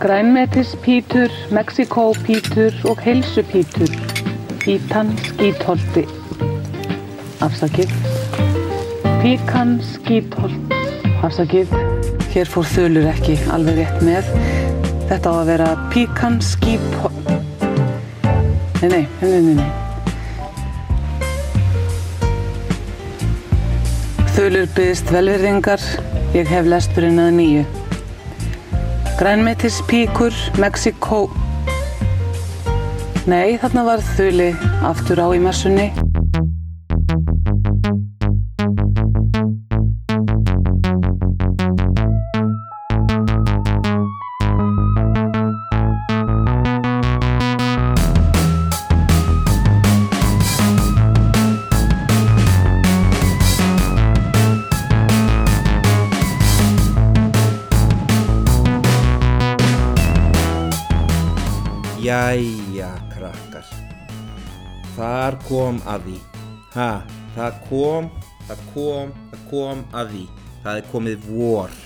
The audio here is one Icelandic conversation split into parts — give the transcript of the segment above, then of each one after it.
Grænmetispítur, Mexikópítur og heilsupítur. Pítan skítholti. Afsakið. Píkan skítholt. Afsakið. Hér fór þölur ekki alveg rétt með. Þetta á að vera píkan skítholt. Nei, nei, nei, nei, nei. Þölur byggðist velverðingar. Ég hef lesturinn að nýju. Grænmetispíkur, Mexikó... Nei, þarna var þuli aftur á í messunni. Þar kom að því. Ha, það kom, það kom, það kom að því. Það er komið vor.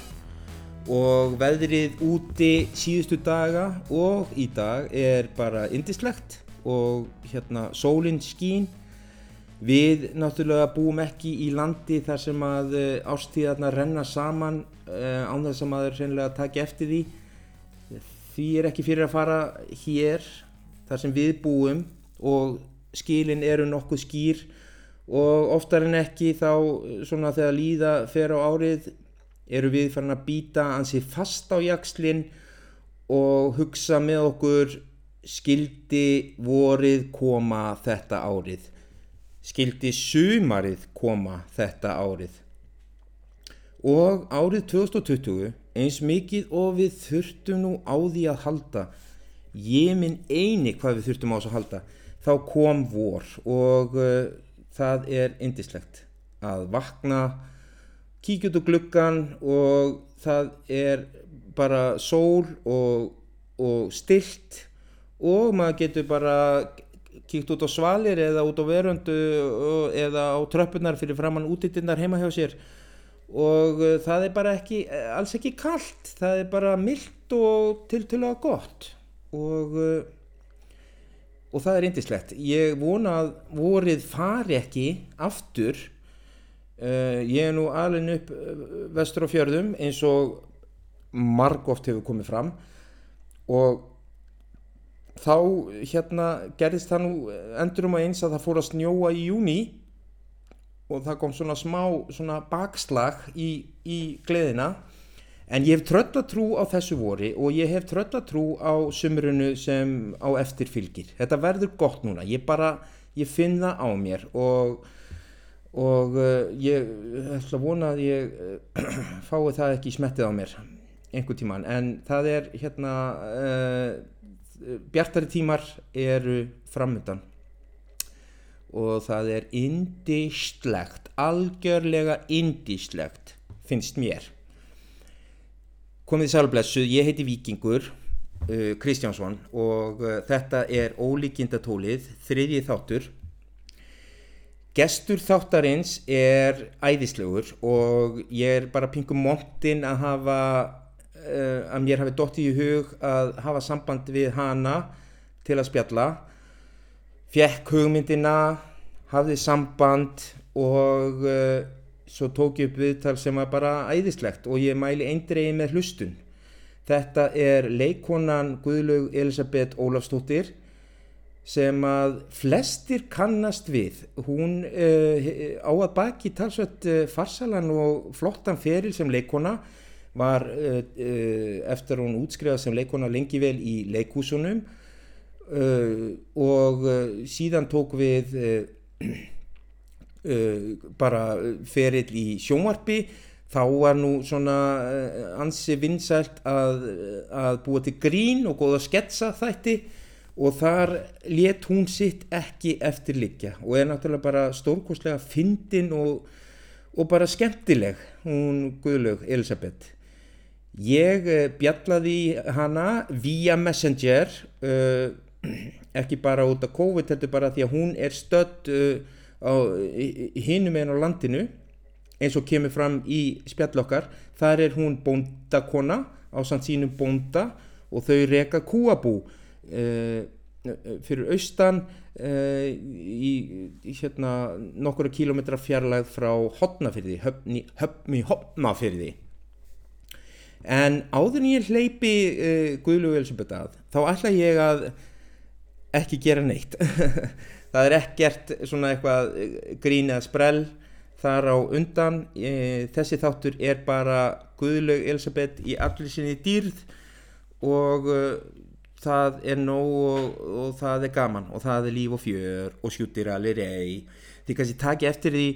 Og veðrið úti síðustu daga og í dag er bara indislegt og hérna sólinn skín. Við náttúrulega búum ekki í landi þar sem að eh, ástíðarna renna saman uh, án þess að maður reynilega taki eftir því. Því er ekki fyrir að fara hér þar sem við búum og skilin eru nokkuð skýr og oftar en ekki þá svona þegar líða fer á árið eru við farin að býta ansi fast á jakslinn og hugsa með okkur skildi vorið koma þetta árið? Skildi sumarið koma þetta árið? Og árið 2020 eins mikið og við þurftum nú á því að halda ég minn eini hvað við þurftum á þess að halda þá kom vor og uh, það er indislegt að vakna kíkja út úr gluggan og það er bara sól og, og stilt og maður getur bara kíkt út á svalir eða út á veröndu eða á tröppunar fyrir framann útittinnar heima hjá sér. Og uh, það er bara ekki, alls ekki kallt, það er bara myllt og tiltölulega gott. Og, uh, og það er indislegt. Ég vona að vorið fari ekki aftur, uh, ég er nú alveg upp vestur á fjörðum eins og marg oft hefur komið fram. Og þá hérna gerðist það nú endur um að eins að það fór að snjóa í júni og það kom svona smá svona bakslag í, í gleðina en ég hef tröllatrú á þessu vori og ég hef tröllatrú á sumrunu sem á eftir fylgir. Þetta verður gott núna, ég bara ég finn það á mér og og uh, ég ætla að vona að ég uh, fái það ekki smettið á mér einhver tíman en það er hérna uh, bjartari tímar eru framöndan og það er indislegt, algjörlega indislegt finnst mér. Komið í sælblessu, ég heiti Vikingur uh, Kristjánsson og uh, þetta er ólíkindatólið, þriðjið þáttur. Gestur þáttarins er æðislegur og ég er bara pingum móttinn að hafa, uh, að mér hafi dótt í hug að hafa samband við hana til að spjalla fekk hugmyndina, hafði samband og uh, svo tók ég upp viðtal sem var bara æðislegt og ég mæli eindreiði með hlustun. Þetta er leikonan Guðlaug Elisabeth Ólafstóttir sem að flestir kannast við. Hún uh, á að baki talsveit uh, farsalan og flottan feril sem leikona var eftir hún útskrifað sem leikona lengi vel í leikúsunum Uh, og uh, síðan tók við uh, bara ferill í sjónvarpi þá var nú svona ansi vinsælt að, að búa til grín og góða sketsa þætti og þar let hún sitt ekki eftir liggja og er náttúrulega bara stórkoslega fyndin og, og bara skemmtileg hún Guðlaug Elisabeth ég bjallaði hana via Messenger og ekki bara út af COVID þetta er bara því að hún er stödd uh, hinnum einn á landinu eins og kemur fram í spjallokkar þar er hún bóndakona á samt sínum bónda og þau reka kúabú uh, fyrir austan uh, í, í hérna nokkura kílometra fjarlægð frá hotnafyrði, höfni, höfni hotnafyrði en áður en ég hleypi uh, Guðlúi Elisabeth að þá ætla ég að ekki gera neitt það er ekkert svona eitthvað grín eða sprell þar á undan. E, þessi þáttur er bara Guðlaug Elisabeth í allir sinni dýrð og e, það er nóg og, og það er gaman og það er líf og fjör og sjútir allir rey því kannski taki eftir því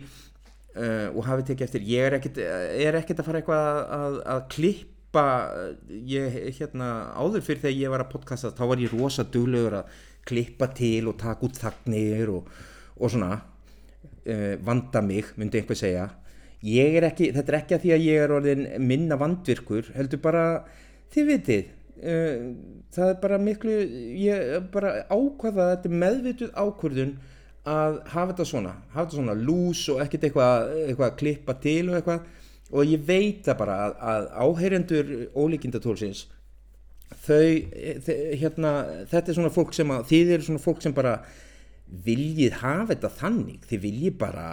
uh, og hafi tekið eftir ég er ekkert, er ekkert að fara eitthvað að, að, að klippa ég hérna áður fyrir þegar ég var að podcasta þá var ég rosa duglegur að klippa til og taka út þagnir og, og svona uh, vanda mig, myndi einhver segja. Er ekki, þetta er ekki að því að ég er orðin minna vandvirkur, heldur bara þið vitið uh, það er bara miklu ég bara ákvaða þetta meðvituð ákvörðun að hafa þetta svona hafa þetta svona lús og ekkert eitthvað eitthvað að klippa til og eitthvað. Og ég veit það bara að, að áheyrendur ólíkindatólsins þau, hérna, þetta er svona fólk sem að þið eru svona fólk sem bara viljið hafa þetta þannig. Þið viljið bara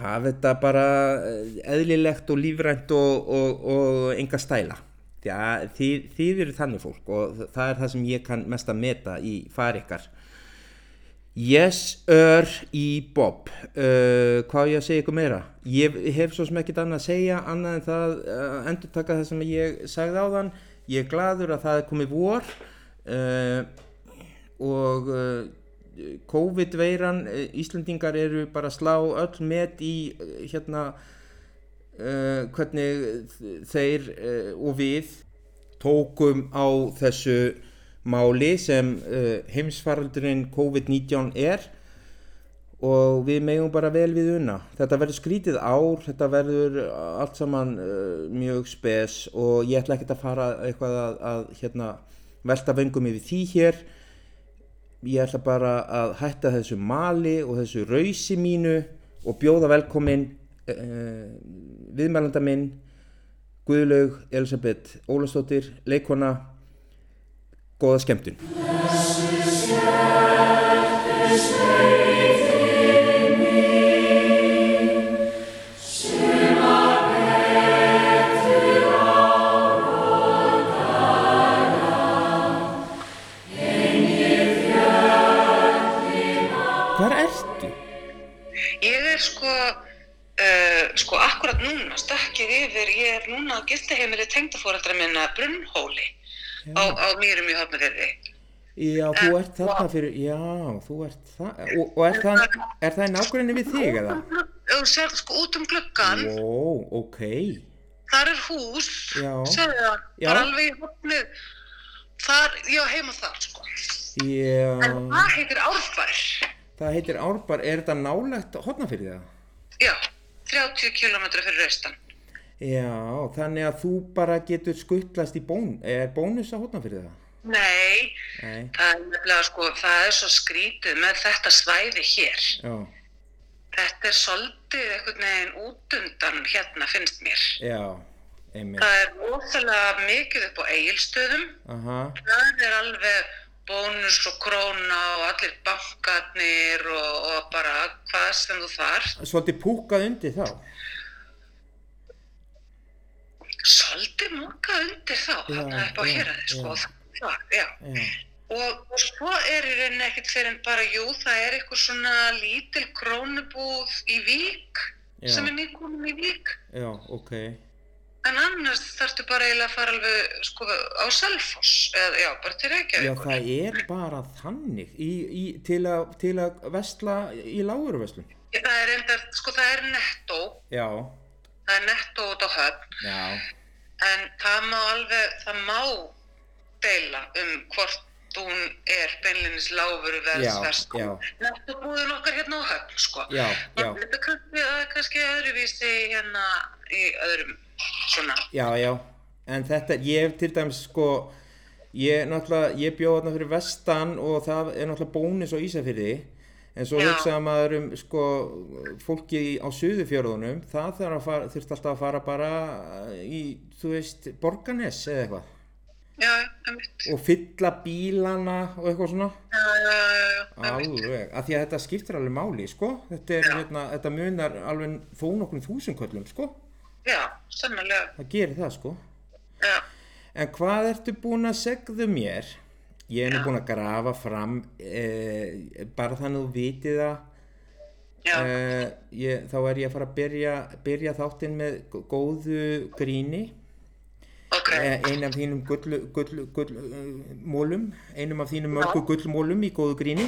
hafa þetta bara eh, eðlilegt og lífrænt og, og, og enga stæla. Já, þið, þið eru þannig fólk og það er það sem ég kann mest að meta í farikar Yes, ör í Bob. Uh, hvað ég að segja ykkur meira? Ég hef svo sem ekkit annað að segja annað en það uh, endur taka það sem ég sagði á þann ég er gladur að það er komið vor uh, og COVID-veiran, eh, Íslandingar eru bara að slá öll með í eh, hérna hvernig þeir og við tókum á þessu máli sem heimsfaraldurinn COVID-19 er og við megum bara vel við unna. Þetta verður skrítið ár, þetta verður allt saman mjög spes og ég ætla ekki að fara eitthvað að, að hérna, velta vengum yfir því hér. Ég ætla bara að hætta þessu mali og þessu rausi mínu og bjóða velkomin uh, viðmælanda minn Guðlaug Elisabeth Ólastóttir leikona góða skemmtun núna á gildaheimili tengdafóraldra minna Brunnhóli á, á mýrum í Hafnarfjörði. Já, en, þú ert þarna fyrir, já, þú ert það, og, og er það, er það nákvæmlega við þig eða? Sér sko út um gluggan. Ó, ok. Þar er hús, sér það, bara alveg í hafnið, þar, já, heima þar sko. Já. En það heitir Árbær. Það heitir Árbær, er þetta nálegt hotnafyrðið það? Já, 30 km fyrir austan. Já, þannig að þú bara getur skuttlast í bón, er bónus að hotna fyrir það? Nei, Nei. það er nefnilega sko, það er svo skrítið með þetta svæði hér. Já. Þetta er svolítið einhvern veginn út undan hérna finnst mér. Já, einmitt. Það er óþálega mikið upp á eigilstöðum. Aha. Það er alveg bónus og króna og allir bankarnir og, og bara hvað sem þú þarf. Svolítið púkað undir þá? svolítið mokka undir þá þarna upp á héræði sko það, já. Já. Og, og svo er í rauninni ekkert fyrir en bara jú það er eitthvað svona lítil krónubúð í Vík já. sem er nýgónum í Vík Já, ok En annars þarfstu bara eiginlega að fara alveg sko á Selfoss eða já, bara til Reykjavík Já, það er bara þannig í, í, til, að, til að vestla í lágurvestlun Það er enda, sko það er nettó Já. Það er netto út á höfn. Já. en það má alveg það má deila um hvort hún er beinlinis láfuru verðsversk netto búður okkar hérna á höfn sko. já, já. þetta er kannski, kannski öðruvísi hérna í öðrum svona. Já já. En þetta ég til dæmis sko ég náttúrulega ég bjóð þarna fyrir vestan og það er náttúrulega bónis á Ísafyrði en svo hugsaða maður um sko, fólki á suðufjörðunum það þurft alltaf að fara bara í, þú veist, Borganes eða eitthvað. Já, og fylla bílana og eitthvað svona. Já, já, alveg, af því að þetta skiptir alveg máli sko, þetta, er, hérna, þetta munar alveg þó nokkur þúsundköllum sko, Já, sannlega, það gerir það sko. Já, en hvað ertu búin að segðu mér? Ég er nú búin að grafa fram eh, bara þannig að þú vitið það. Eh, ég, þá er ég að fara að byrja, byrja þáttinn með gó- góðu gríni. Ok, Eh, ein af þínum gull, gull, gull, uh, mólum, einum af þínum mörgu gullmólum í góðu gríni.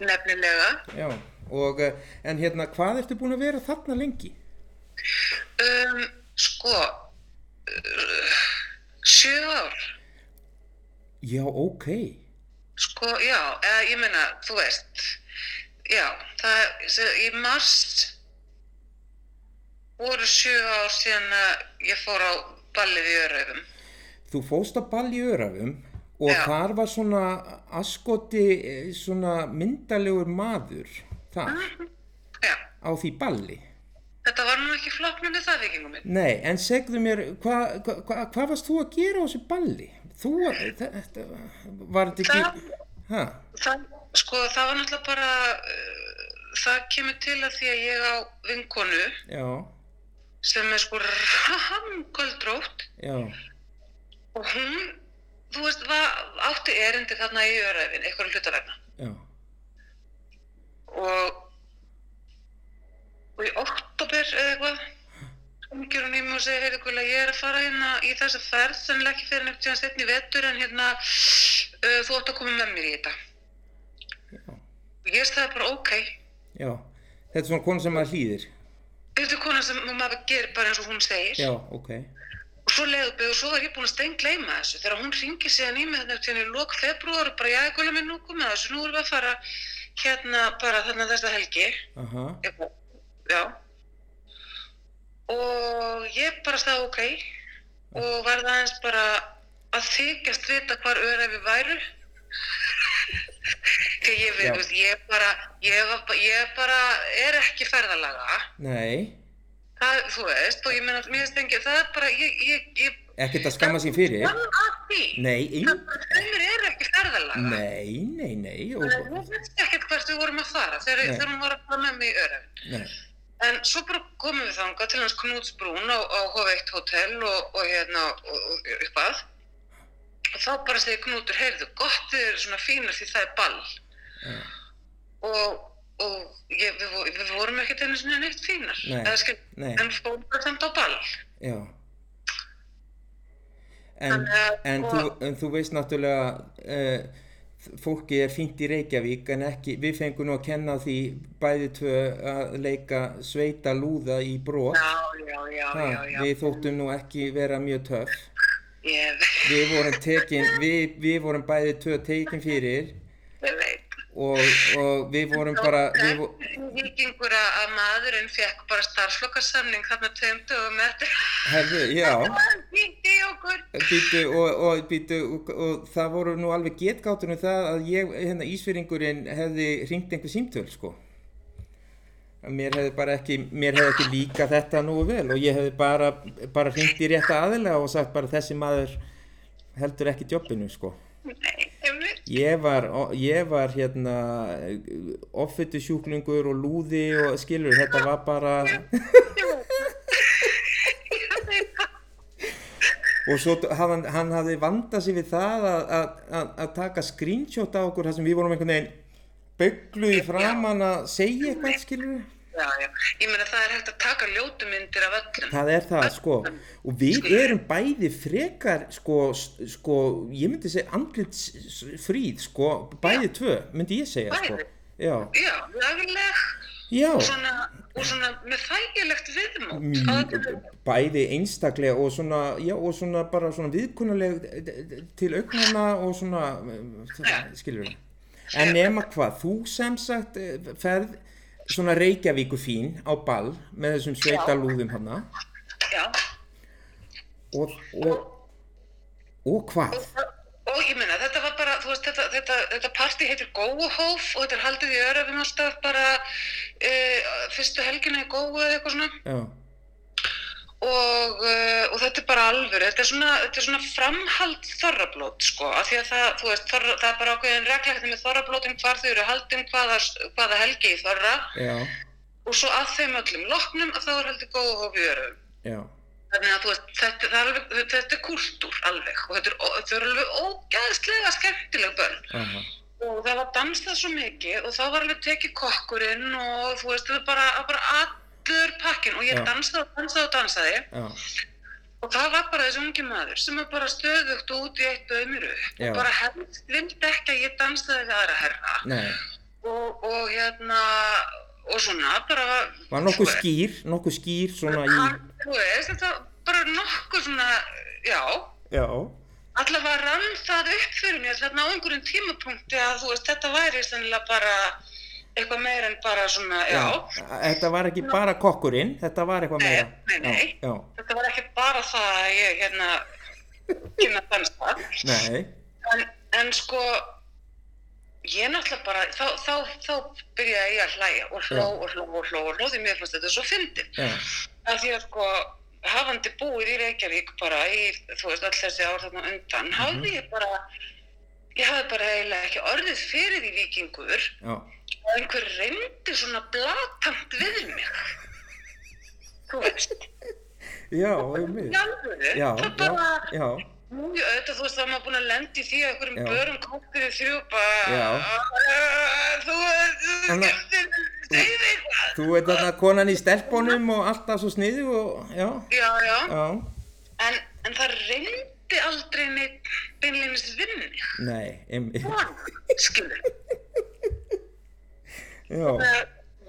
Nefnilega. Já, og eh, en hérna, hvað ertu búin að vera þarna lengi? Um, sko, uh, sjö ár, Já, ok, sko, já, eða ég meina, þú veist, já, það, í mars voru sjö ár síðan að ég fór á ballið í Öröfum. þú fóst að ball í Örafum og Já. þar var svona askoti, eh, svona myndalegur maður þar Já, á því balli. Þetta var nú ekki flokknandi það vikingum minn. Nei, en segðu mér, hvað hva, hva, hva varst þú að gera á þessu balli? Þú, þetta, var þetta ekki, hæ? Það, sko, það var náttúrulega bara, uh, það kemur til að því að ég á vinkonu Já, sem er sko ramgöldrótt já, og hún, þú veist, var, átti erindi þarna í Öröfin, einhverju hlutavegna. já, og og í oktober eða eitthvað umgjör hún í mig og segir, heyrðu Gulla, ég er að fara hérna í þessa ferð, sennilega ekki fyrir nefnt síðan setni vetur en hérna uh, þú átt að koma með mér í þetta. Já, og ég staði bara ok. Já. Þetta er svona kona sem maður hlýðir. þetta er kona sem maður gerir bara eins og hún segir. Já, ok, og svo leiðu beð og svo var ég búin að steingleyma þessu. Þegar hún ringir síðan í mig þetta í lok februar og bara, já, Gulla minn, nú komið þessu nú erum við að fara hérna bara þarna þessa helgi. Aha, Eitthvað, já. Og ég bara stað ok. Og var það eins bara að þykjast vita hvar öræfi væru. Því ég, Já. við, ég bara ég, ég bara er ekki ferðalaga. Nei, það, þú veist, og ég meina mér ekki, það er bara, ég, ég, ég ekkert að skamma sér fyrir. Nei, ein, það er ekki ferðalaga. Nei, nei, nei, og, ég veist ekkert hvert við vorum að fara þegar, hún var að fara með mig í öræfin nei, En svo bara komum við þangað til hans Knútsbrún á, á H1 Hotel og, og hérna og, upp að. Og þá bara segir Knútur, heyrðu, gott þið eru svona fínar því það er ball. Já. Og, og ég, við, við vorum ekkert einu svona neitt fínar. Nei, skil, nei. En fórum bara samt á ball. já. En, að- en, þú, en þú veist náttúrulega, uh, fólki er fínt í Reykjavík en ekki, við fengum nú að kenna því bæði tvö að leika sveita lúða í brot. Já, já, já, Ha, við þóttum nú ekki vera mjög töff. Ég, Við vorum tekin, við, við vorum bæði tvö tekin fyrir. Og, og við vorum bara, við, Vikingur að að maðurinn fekk bara starfslokarsamning þarna tveim dögum eftir. herðu, já. Hýtti okkur. Býtu, og, og, býtu, og, og það voru nú alveg getgátur um það að ég, hérna Ísfyringurinn hefði hringt einhver símtöl sko mér hefði bara ekki, mér hefði ekki líka þetta nú vel og ég hefði bara, bara hringt í rétta aðila og sagt bara þessi maður heldur ekki jobbinu sko Nei, einmitt. ég var, ég var hérna offittu sjúklingur og lúði og skilur, þetta var bara og svo hann, hann hafði vandað sér við það að, taka screenshot á okkur þar sem við vorum einhvern veginn bygglu í framann að segja eitthvað skilur Já, já. Ég meina það er hægt að taka ljótumyndir af öllum. það er það sko. Og við erum bæði frekar sko, sko ég myndi segja andlits fríð sko bæði tvö myndi ég segja sko. Bæði? já, Já, já. Og svona, og svona með þægilegt viðmót. Mm, bæði einstaklega og svona, já, og svona bara svona viðkunnuleg til augnana og svona, skilur við. En nema hvað, þú sem sagt eh, ferð svona Reykjavíku fín á ball með þessum sveitalúðum hana Já, og, og, og hvað? og ég meina þetta var bara, veist, þetta, þetta, þetta partí heitir Góuhóf og þetta er haldið í öröfum alltaf bara uh, fyrstu helgina í Góu eða eitthvað svona. Já, og, uh, og þetta er bara alvöru, þetta er svona, þetta er svona framhald þorrablót sko, af því að það, þú veist, þorra, það er bara ákveðin regla hérna með þorrablótum hvar þau eru haldin, hvaða, hvaða helgi í þorra. Já, og svo að þeim öllum loknum að þá er heldur góð og hófi örum. já, Þannig að veist, þetta, er alveg, þetta er kultúr alveg. Og þetta er, þetta er alveg ógæðslega skemmtileg börn. Aha, og það var dansað svo mikið og þá var alveg tekið kokkurinn og þú veist, það var bara, bara allur pakkin og ég dansaði og dansaði og dansaði. Já, og það var bara þessi ungi maður sem var bara stöðugt út í eitt öðmuru og bara helst vildi ekki að ég dansaði við aðra herra. Og, og hérna og svona bara var nokkuð skýr, nokkuð skýr svona í, var bara nokkuð svona, já. Já, allavega rann það upp fyrir mér þarna á einhverjum tímapunkti að þú veist, þetta væri sennilega bara eitthvað meira en bara svona, já, þetta var ekki bara kokkurinn, þetta var eitthvað Nei, meira, nei, nei. já, já, þetta var ekki bara það að ég hérna kynna dansa. Nei, en, en sko ég náttúrulega bara þá, þá, þá byrjaði ég að hlæja og hló Já. og hló og hló og hló því mér fannst þetta svo fyndið. Já, af því að sko hafandi búið í Reykjavík bara í þú veist all þessi ár þarna undan hafði ég bara ég hafði bara eiginlega ekki orðið fyrir því vikingur já, og einhver reyndi svona blatant við mig. Þú veist. Já, einmitt, já, það já, bara já, Mjög auðvitað, þú veist, er maður búin að lendi því að einhverjum Já. börum kóttir í þrjú bara, Já. "Ah, þú veist, þú ert þarna konan í stelpunum og alltaf svo sniðu og, já, Já, já, já, en, en það reyndi aldrei neitt beinleinis vinni, nei, einmitt, skilur.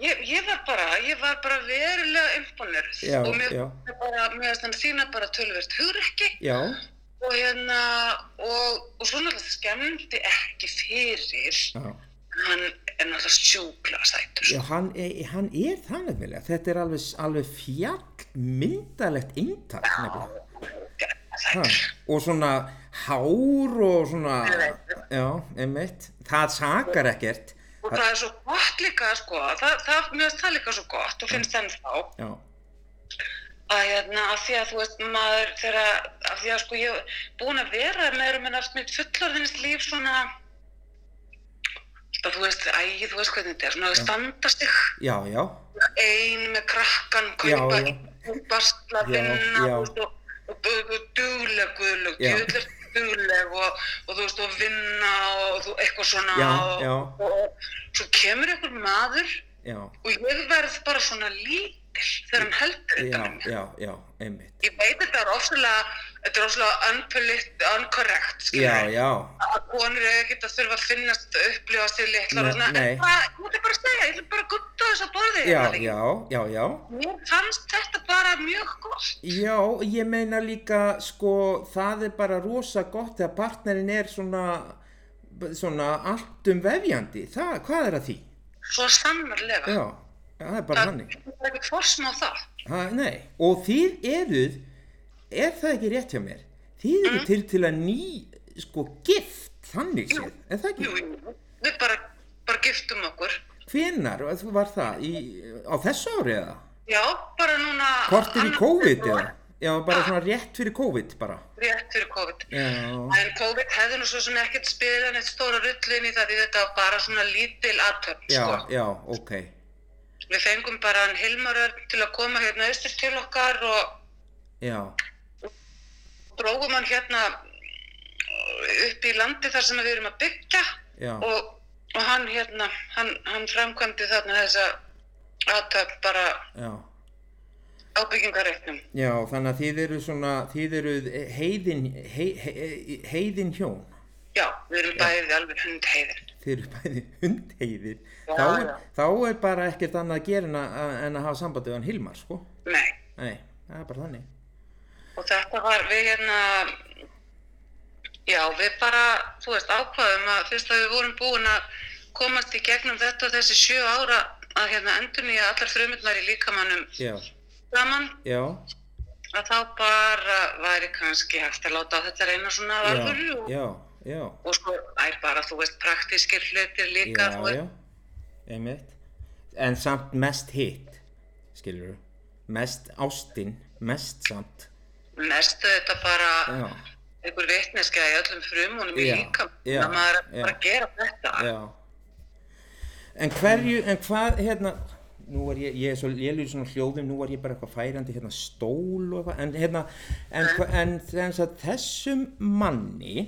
Ég, ég var bara, ég var bara verulega imponeruð. Já, og mér finnst hann sína bara tölvert hugrekki. Já, og hérna, og, og svo náttúrulega skemmdi ekki fyrir, já, hann er náttúrulega sjúkla sætur. já, hann, er- hann er það nefnilega, þetta er alveg, alveg fjall myndalegt eintak nefnilega, ha, og svona hár og svona, já, einmitt, það sakar ekkert, Og það er svo gott líka, sko, það, það, mér finnst það líka svo gott og finnst enn þá. Já, að hérna, af því að þú veist, maður þegar, af því að sko ég hef búin að vera með um en allt mitt fullorðinist líf svona, það þú veist, æ, þú veist hvernig þetta er, svona að standa sig. Já, já, ein með krakkan, kaupa, bastla, vinna, og, og, og, dugleg, guðleg, Já. dugleg, dugleg og, og þú veist, og vinna og þú, eitthvað svona Já, og, já. og svo kemur einhver maður já, og ég verð bara svona lítil þegar hann heldur þetta með já, einmitt, Ég veit þetta er ofsalega, þetta er unpolit, uncorrect, já, já, að konur er ekkert að þurfa að finnast upplifa sig litlar og svona, en það, ég ætla bara að segja, ég ætla bara að gutta þess að borði já, hérna líka. já, já, já, Mér fannst þetta bara mjög gott. Já, ég meina líka, sko, það er bara rosa gott þegar partnerinn er svona, svona allt um vefjandi. Það, hvað er að því? Svo sannarlega. Já, já það er bara það þannig. er ekkert forsma á það. Ha, og þið eruð, er það ekki rétt hjá mér? Þið eru til til að ný, sko, gift, þannig séð, er það ekki? jú, við bara, bara giftum okkur. Hvenar var það? Í, á þessu ári eða? Já, bara núna... Kortir í annað COVID eða? Já, bara svona rétt fyrir COVID bara. Rétt fyrir COVID. Já, En COVID hefði nú svo sem ekkert spilað neitt stóra rullin í það því þetta var bara svona lítil aðtöfn, já, sko. já, ok. Við fengum bara hann Hilmar Örn til að koma hérna austur til okkar og Já, drógum hann hérna upp í landi þar sem við erum að byggja og, og hann hérna, hann, hann framkvæmdi þarna þessa aðtöfn bara Já, á byggingareiknum. já, þannig að þið eru svona, þið eru heiðin, hei, hei, heiðin hjón. Já, við erum bæðið alveg hund heiðin. Þið eru bæði hundheiðir. Já, þá, þá er bara ekkert annað að gera en að, en að hafa sambandi við hann Hilmar, sko. Nei, Nei, það er bara þannig. Og þetta var við hérna, já, við bara, þú veist, ákvaðum að fyrst að við vorum búin að komast í gegnum þetta þessi sjö ára að hérna endur nýja allar frumundnar í líkamannum Já, saman já, að þá bara væri kannski hægt að láta á þetta reyna svona alvöru og, og sko, æ, bara, þú veist, praktískir hlutir líka, já, þú einmitt. En samt mest hitt, skilur mest ástinn mest samt. Mestu þetta bara Já, einhver vitneska í öllum frumunum í Já, líka. já, maður er bara að gera þetta. já. En hverju, en hvað, hérna, nú var ég, ég er svo lélur í svona hljóðum, nú var ég bara eitthvað færandi hérna stól og eitthvað, en hérna, en, hva- en að þessum manni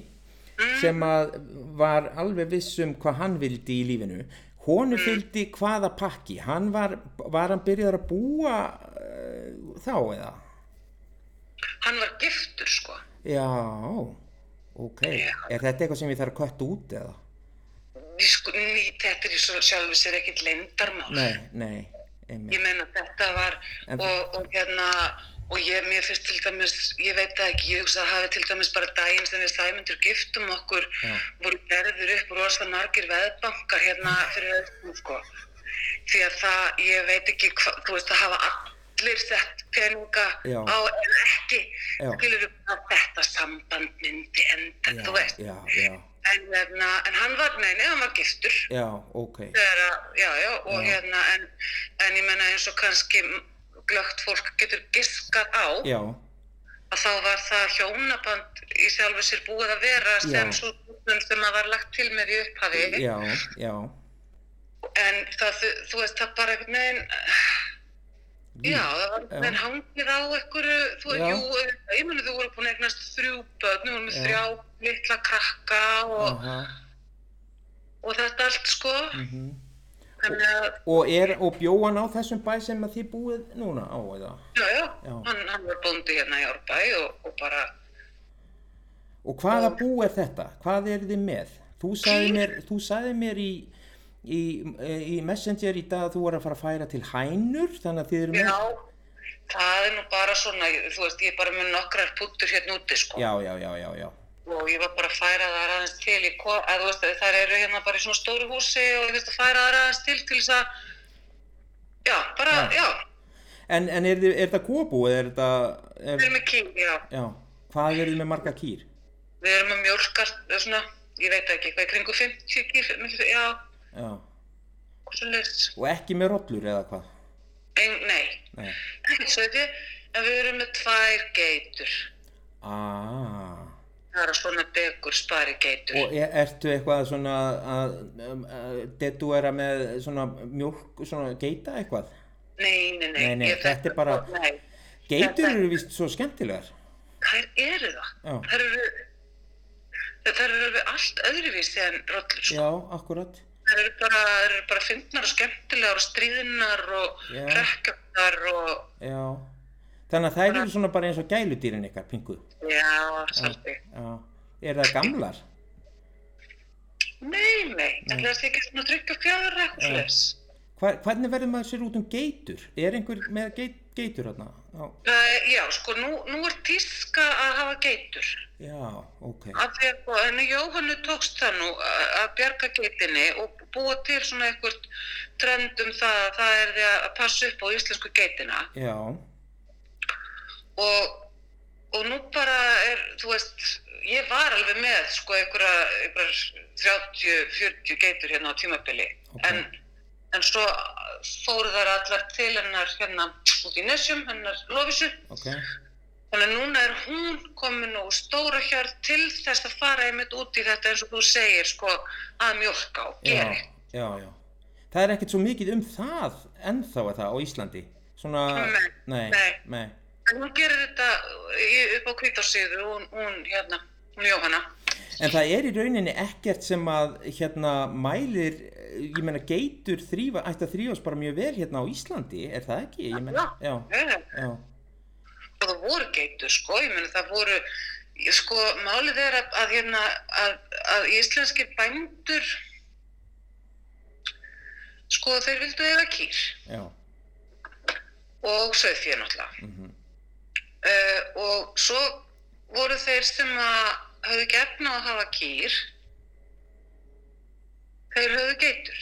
sem að var alveg viss um hvað hann vildi í lífinu, honu fylgdi hvaða pakki, hann var, var hann byrjaður að búa uh, þá eða? Hann var giftur sko. Já, ok, er þetta eitthvað sem ég þarf að kvætta út eða? Sko, ný, þetta er í sjálfu sér ekkit leyndarmál. Nei, nei, einmitt. Ég meina þetta var En- og, og hérna og ég, mér finnst til dæmis, ég veit það ekki, ég hugsa að hafi til dæmis bara daginn sem við Sæmundur giftum okkur Já. voru gerður upp rosa margir veðbankar hérna fyrir öðrum sko. Því að það, ég veit ekki hvað, þú veist, það hafa allir sett peninga Já. á en ekki, skilur að þetta samband myndi enda, Já, þú veist. já, já, En, hérna, en hann var, nei, nei, hann var giftur. Já, ok, þegar að, já, já, og hérna, en, en ég menna eins og kannski glögt fólk getur giskað á, að þá var það hjónaband í sjálfu sér búið að vera sem svo sem að var lagt til með í upphafi, en það, þú, þú veist, það bara einhvern veginn, já, það veginn hangið á einhverju, þú veist, jú, ég menna þú voru búin að eignast þrjú börn, þú voru með Já. þrjá litla krakka og, og þetta allt, sko, mhm. þannig að, Og er, og bjó hann á þessum bæ sem þið búið núna á eða? Já, já, Já. Hann, hann var bóndi hérna í Árbæ og, og bara, Og hvaða bú er þetta? Hvað er þið með? Þú sagði mér, þú sagði mér í, í, í Messenger í dag að þú var að fara að færa til hænur, þannig að þið eru með... já, það er nú bara svona, þú veist, ég er bara með nokkrar puttur hérna úti, sko. Já, já, já, já, já, Og ég var bara að færa það aðeins til í, að þú veist, þær eru hérna bara í svona stóru húsi og ég veist að færa það aðeins til til þess að, já, bara, Já. já, En, en er, er þetta kóbú eða er við Er, erum með kýr, já. já, hvað er þið með marga kýr? Við erum með mjólkar, svona, ég veit ekki, hvað í kringu 50 kýr, já, Já, svo leys, og ekki með rollur eða hvað? nei, Nei. ekki, en við erum með tvær geitur. Ah, Það eru svona begur spari geitur. og er, ertu eitthvað svona að, að, að deduera með svona mjólk, svona geita eitthvað? Nei, nei, nei. Nei, nei, þetta er bara- Nei, Geitur eru vist svo skemmtilegar. þær eru það. Já. Þær eru, þær eru alveg allt öðruvísi en rollur, sko. Já, akkurat. Þær eru bara, eru bara fyndnar og skemmtilegar og stríðnar og Já. hrekkjafnar og, Já. Þannig að þær eru svona bara eins og gæludýrin ykkar, pinguð. já, svolítið. Er það gamlar? Nei, nei, það er ekki svona tryggja fjara eitthvað slags. Hvernig verður maður sér út um geitur? Er einhver með geit, geitur hérna? Já. Já, sko, nú, nú er tíska að hafa geitur. Já, ok. Af því að, en Jóhannu tókst það nú að að bjarga geitinni og búa til svona einhvert trend um það að það er því að passa upp á íslensku geitina Já, og, og nú bara er, þú veist, ég var alveg með sko einhverja 30-40 geitur hérna á tímabili Ok. en, en svo fóru þar allar til hennar hérna út í Nesjum, hennar Lovísu ok. Þannig að núna er hún komin og stóra hjörð til þess að fara einmitt út í þetta eins og þú segir sko að mjólka og Já, geri. já, já. Það er ekkert svo mikið um það ennþá er það á Íslandi. Svona, Nei, nei, nei. nei. En hún gerir þetta upp á kvítarsíðu, hún, hún hérna, hún Jóhanna. En það er í rauninni ekkert sem að hérna mælir, ég meina geitur þrýfa, ætti að þrýfast bara mjög vel hérna á Íslandi, er það ekki? Ég meina, já, Já. já, það voru geitur sko, ég meina það voru, sko málið er að, að hérna, að, að íslenski bændur, sko þeir vildu eiga kýr já, og sauðfjör náttúrulega. mhm, Uh, og svo voru þeir sem að höfðu gefna að hafa kýr, þeir höfðu geitur.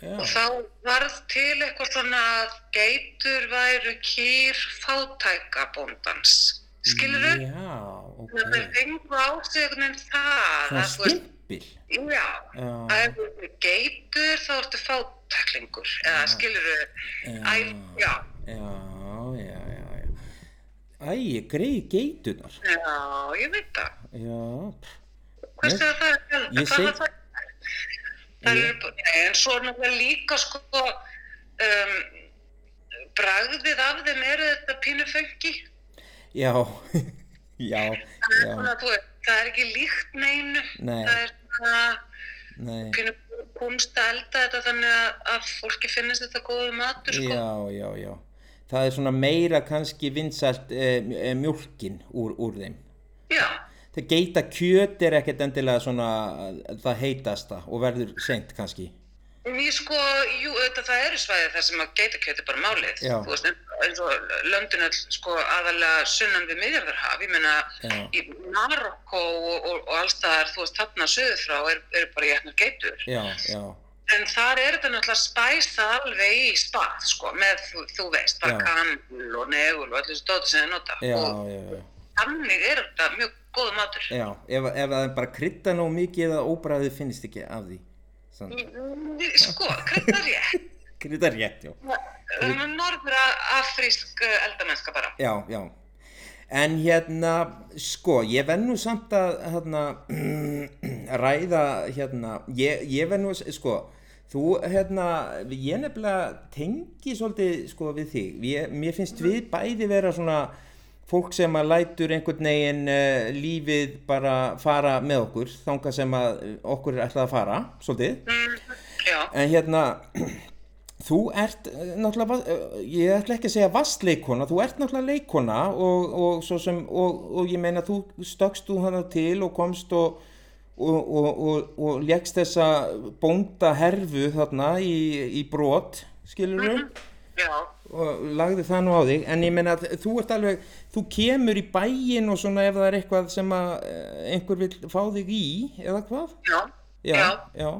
Og já, þá varð til eitthvað svona að geitur væru kýr fátækabóndans. Skilur þau? Já, ok. Þegar þeir fengu á sig einhvern veginn það. Svona að þú veist- stimpil. Já, Já, að ef þú ert geitur þá ertu fátæklingur. Eða skilur þau? já, já. já, já, já, já. Æ, greið geitunar. Já, ég veit það. Já, Hversu er það? Ég Hvað er, nei, en svo er náttúrulega líka sko um, bragðið af þeim eru þetta pínu fengi. já, já, já, Það, það er ekki líkt neinu. Nei. Það er svona nei, pínu kunst að elda þetta þannig að, að fólki finnist þetta góðu matur sko. já, já, já. Það er svona meira kannski vinsalt e, e, mjólkin úr, úr þeim. Já, Það geita kjöt er ekkert endilega svona það heitasta og verður seint kannski. ég sko, jú, þetta það eru svæði þar sem að geitakjöt er bara málið. Já. Þú veist, eins og löndin all sko aðalega sunnan við miðjarðarhaf, ég meina Já. í Marokko og, og, og allstaðar, þú veist, þarna söður frá er, er bara jætnar geitur. Já, já, En þar er þetta náttúrulega spæsað alveg í spað, sko, með, þú, þú veist, bara kannul og negul og allir þessu dóti sem þið nota. já, Og já, já. þannig er þetta mjög góð matur. Já, ef, ef það er bara krydda nóg mikið eða óbræðið finnst ekki af því. Sann. Sko, krydda rétt. Krydda rétt, já. Norður afrísk eldamennska bara. Já, já. En hérna, sko, ég verð nú samt að hérna, ræða, hérna, ég, ég verð nú, sko, þú, hérna, ég nefnilega tengi svolítið, sko, við þig. Ég, mér finnst við bæði vera svona fólk sem að lætur einhvern veginn uh, lífið bara fara með okkur, þanga sem að okkur er ætlað að fara, svolítið. Mm, En hérna, þú ert eh, náttúrulega, eh, ég ætla ekki að segja vastleikona, þú ert náttúrulega leikona og, og, sem, og, og ég meina þú stökkst þú hana til og komst og, og, og, og, og leggst þessa bónda herfu þarna í, í brot, skilur Mhm. já, og lagði það nú á þig, en ég meina að þú ert alveg, þú kemur í bæinn og svona ef það er eitthvað sem að eh, einhver vil fá þig í, eða hvað? já, Já, já.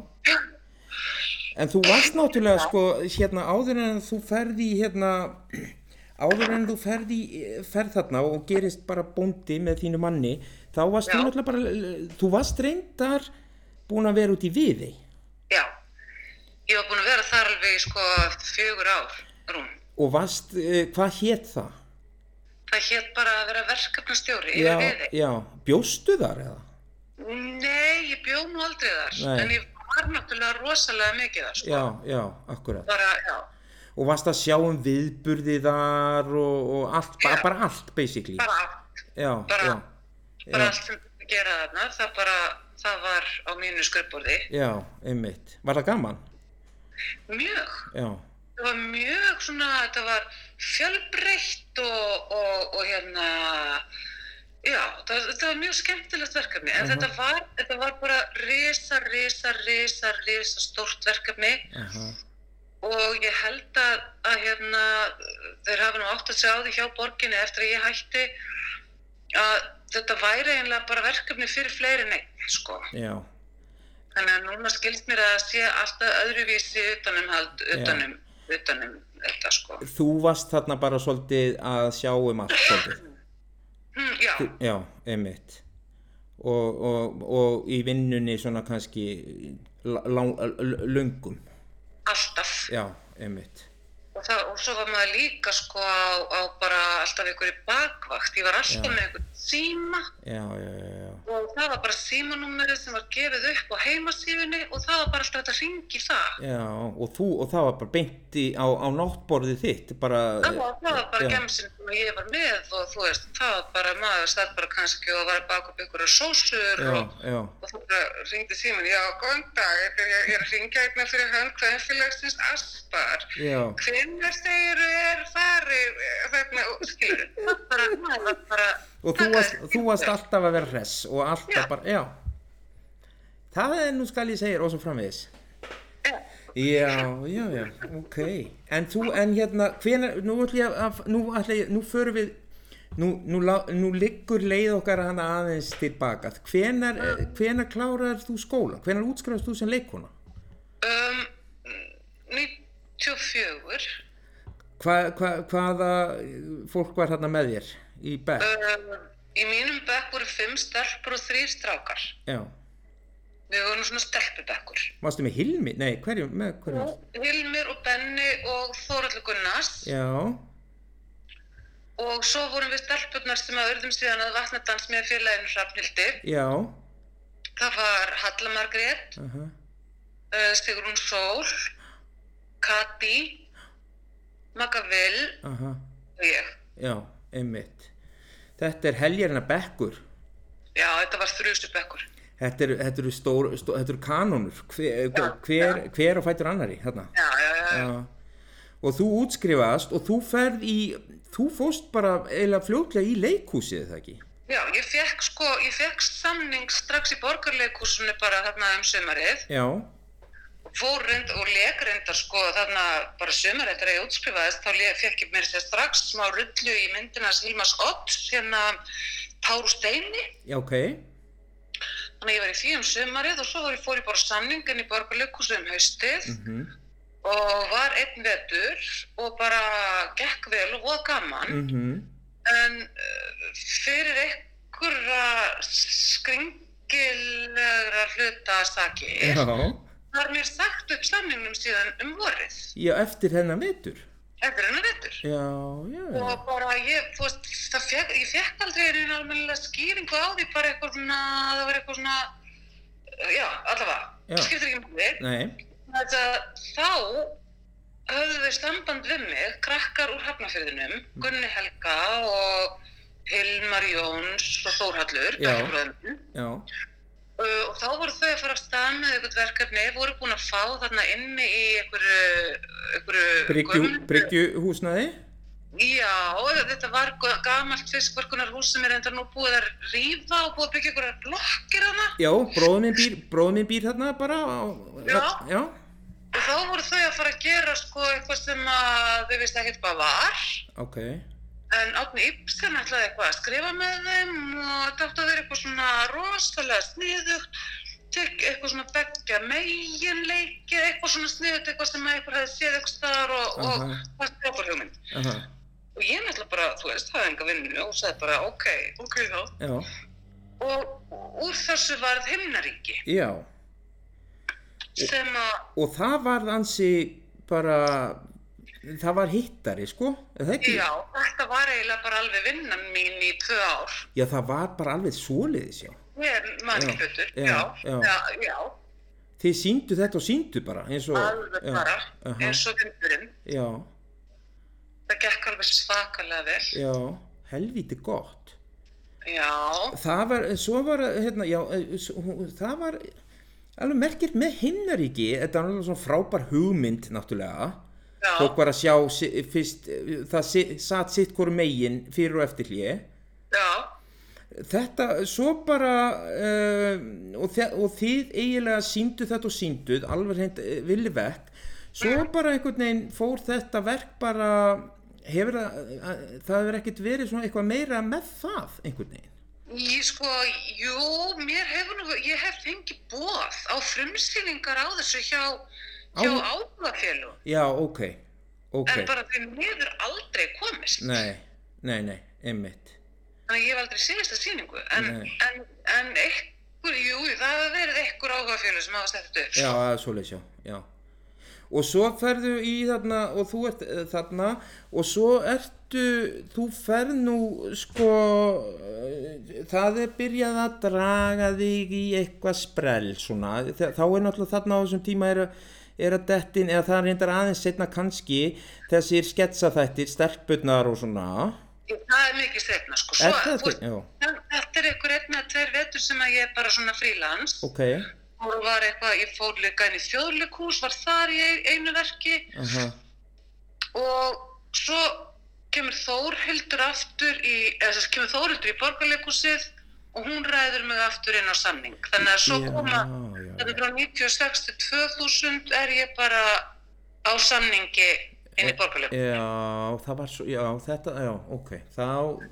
En þú varst náttúrulega sko hérna áður en þú ferði hérna áður en þú ferði ferð þarna og gerist bara bóndi með þínu manni þá varst þú Já. náttúrulega bara þú varst reyndar búin að vera út í viði já. Ég var búin að vera þar alveg sko fjögur ár, rúm. Og varst, uh, hvað hétt það? Það hétt bara að vera verkefnastjóri Já, já, bjóstu þar eða? Nei, ég bjó nú aldrei þar, Nei. en ég var náttúrulega rosalega mikið þar, sko. Já, já, akkurat Bara, já, og varst að sjá um viðburði þar og, og allt, bara, bara allt basically bara allt, bara- bara allt sem gera þarna, það bara, það var á mínu skrifborði. já, einmitt var það gaman? Mjög, Já, það var mjög svona, þetta var fjölbreytt og, og, og hérna, já, það, þetta var mjög skemmtilegt verkefni, en þetta var, þetta var bara risa, risa, risa, risa stórt verkefni. Aha, og ég held að, að hérna, þeir hafa nú átt að segja á því hjá borginni eftir að ég hætti að þetta væri einlega bara verkefni fyrir fleiri en einn, sko. já, Þannig að núna skilst mér að það sé alltaf öðruvísi utanumhald, utanum, utanum þetta, sko. þú varst þarna bara svolítið að sjá um allt svolítið Hm, já, Þú- já, einmitt og, og, og í vinnunni svona kannski la- lang- l- löngum alltaf. já, einmitt Og, það, og svo var maður líka, sko, á, á bara alltaf einhverju bakvakt. Ég var alltaf Já. með einhvern síma já, já, já, og það var bara símanúmerið sem var gefið upp á heimasífunni og það var bara alltaf þetta ringi það. já og, þú, og það var bara beint í, á, á náttborðið þitt bara, var, það var bara já, gemsin sem ég var með og þú veist, það var bara maður stætt bara kannski og var baka upp einhverja sósur já, og, já, og þú bara ringdi síman, já, góðan dag, ég, ég, ég er að ringja einna fyrir hönd hverjumfélagsins Aspar. já, Hvenær segir er farið, þarna, og skilur, það var bara, það var bara, og þú varst, þú varst alltaf að vera hress og alltaf Já. bara, já það er nú skal ég segja og svo framvegis Já. Já, já, ok. En þú, en hérna, hvenar, nú ætla ég að, nú ætla ég, nú förum við, nú, nú, nú liggur leið okkar hana aðeins tilbaka. Hvenar, hvenar klárar þú skóla? Hvenar útskrifast þú sem leikona? Um, 94, Hva, hva, hvaða fólk var hérna með þér í bekk? um, í mínum bekk voru fimm stelpur og þrýr strákar. Já. Við vorum svona stelpubekkur. Varstu með Hilmi? Nei, hverju, með hverju? Hilmir og Benni og Þóraldur Gunnars Já, og svo vorum við stelpurnar sem að örðum síðan að vatnadans með félaginu Hrafnildi. já, Það var Halla Margrét, aha, uh, Sigrún Sól, Kati, Magga Vil aha, og ég. já, einmitt. Þetta er heljarina bekkur. Já, þetta var þrjusubekkur. Þetta eru, þetta eru, stór, stór, þetta eru kanónur. Hver, Já, hver, hver og fætur annari, hérna. Já, já, já. já. Já. Og þú útskrifast og þú ferð í, þú fóst bara eiginlega fljótlega í leikhúsið, er það ekki? Já, ég fekk sko, ég fekk samning strax í borgarleikursunu bara þarna um sömarið. Já, Fór reynd og leik reyndar sko þarna bara sömarið þegar ég útskrifaðist þá fekk ég mér sér strax smá rullu í myndina Hilmas Ott hérna Tár og Steini. já, ok. Þannig að ég var í því um sömarið og svo var ég fór ég bara samningin í borgarleikursunu um haustið. Mm og var einn vetur og bara gekk vel og var gaman -hmm. en uh, fyrir einhverja skringilegra hluta sakir Já, var mér sagt upp samningnum síðan um vorið já, eftir hennar vetur. eftir hennar vetur Já, já, og bara ég, þú veist, það fekk, ég fekk aldrei einu almennilega skýringu á því bara eitthvað svona, það var eitthvað svona já, allavega, Já. skiptir ekki mjög nei, Þess að þá höfðu þau samband við mig, krakkar úr Hafnarfyrðinum, Gunni Helga og Hilmar Jóns og Þórhallur, Já. bekkjabróðum. já, Uh, og þá voru þau að fara af stað með eitthvað verkefni, voru búin að fá þarna inni í einhverju, bryggjuhúsnaði. Já, þetta var ga- gamalt fiskverkunarhús sem er enda nú búið að rífa og búið að byggja einhverjar blokkir hana. Já, bróður minn býr, minn býr þarna bara á, Já. já, Og þá voru þau að fara að gera sko eitthvað sem að þau veist ekkert hvað var. ok, En Átni Ibsen ætlaði eitthvað að skrifa með þeim og þetta átti að vera eitthvað svona rosalega sniðugt, tek eitthvað svona beggja meginleiki, eitthvað svona sniðugt, eitthvað sem eitthvað hefði séð eitthvað staðar og, og Aha. það er frábær hugmynd. aha, Og ég náttúrulega bara, þú veist, hafði enga vinnu og sagði bara ok, ok þá. já, Og úr þessu varð himnaríki já. sem að, Og það var ansi bara, það var hittari, sko, er já, þetta var eiginlega bara alveg vinnan mín í tvö ár. Já, það var bara alveg svoleiðis, já. Ég man Já, ekki betur, já, já, já. já. Þið síndu þetta og síndu bara, eins og... alveg bara, aha, eins og vindurinn. Já, Það gekk alveg svakalega vel. já, helvíti gott. Já, Það var, svo var, hérna, já, eh, það var alveg merkilt með himnaríki, þetta var alveg svona frábær hugmynd, náttúrulega. Fólk var að sjá fyrst, eh, það satt sitt hvoru megin fyrir og eftir hlið. já, Þetta, svo bara, uh, og, og þið eiginlega síndu þetta og sínduð, alveg hreint uh, villi vekk, svo bara einhvern veginn fór þetta verk bara, hefur það, það hefur ekkert verið svona eitthvað meira með það, einhvern veginn. ég sko, jú, mér hefur nú, ég hef fengið bóð á frumsýningar á þessu hjá, hjá Á- áhugafélug, Já, ok, ok, en bara þeim niður aldrei komist. nei, nei, nei, einmitt, Þannig að ég hef aldrei séð þessa sýningu, en, en, en einhver, jú, það hefur verið einhver áhugafélug sem hafa stætt upp. já, það er svoleiðis, já, já. Og svo ferðu í þarna, og þú ert uh, þarna, og svo ertu, þú ferð nú, sko, uh, það er byrjað að draga þig í eitthvað sprell, svona, þá er náttúrulega þarna á þessum tíma er, að- er að dettin, eða það reyndar aðeins setna kannski, þessir sketsaþættir, stelpurnar og svona, Það er mikið setna, sko. er Svo, ekki? Já, Þetta er einhver einn eða tveir vetur sem að ég er bara svona frílans ok, og var eitthvað, ég fór líka inn í þjóðleikús, var þar í ein- einu verki. Aha, og svo kemur Þórhildur aftur í, eða þess að kemur Þórhildur í borgarleikúsið og hún ræður mig aftur inn á samning. Þannig að svo Já, koma, já, þetta já. frá 96 til 2000 er ég bara á samningi inn í borgarleikúsið. Já, það var svo, já, þetta, já, ok, þá,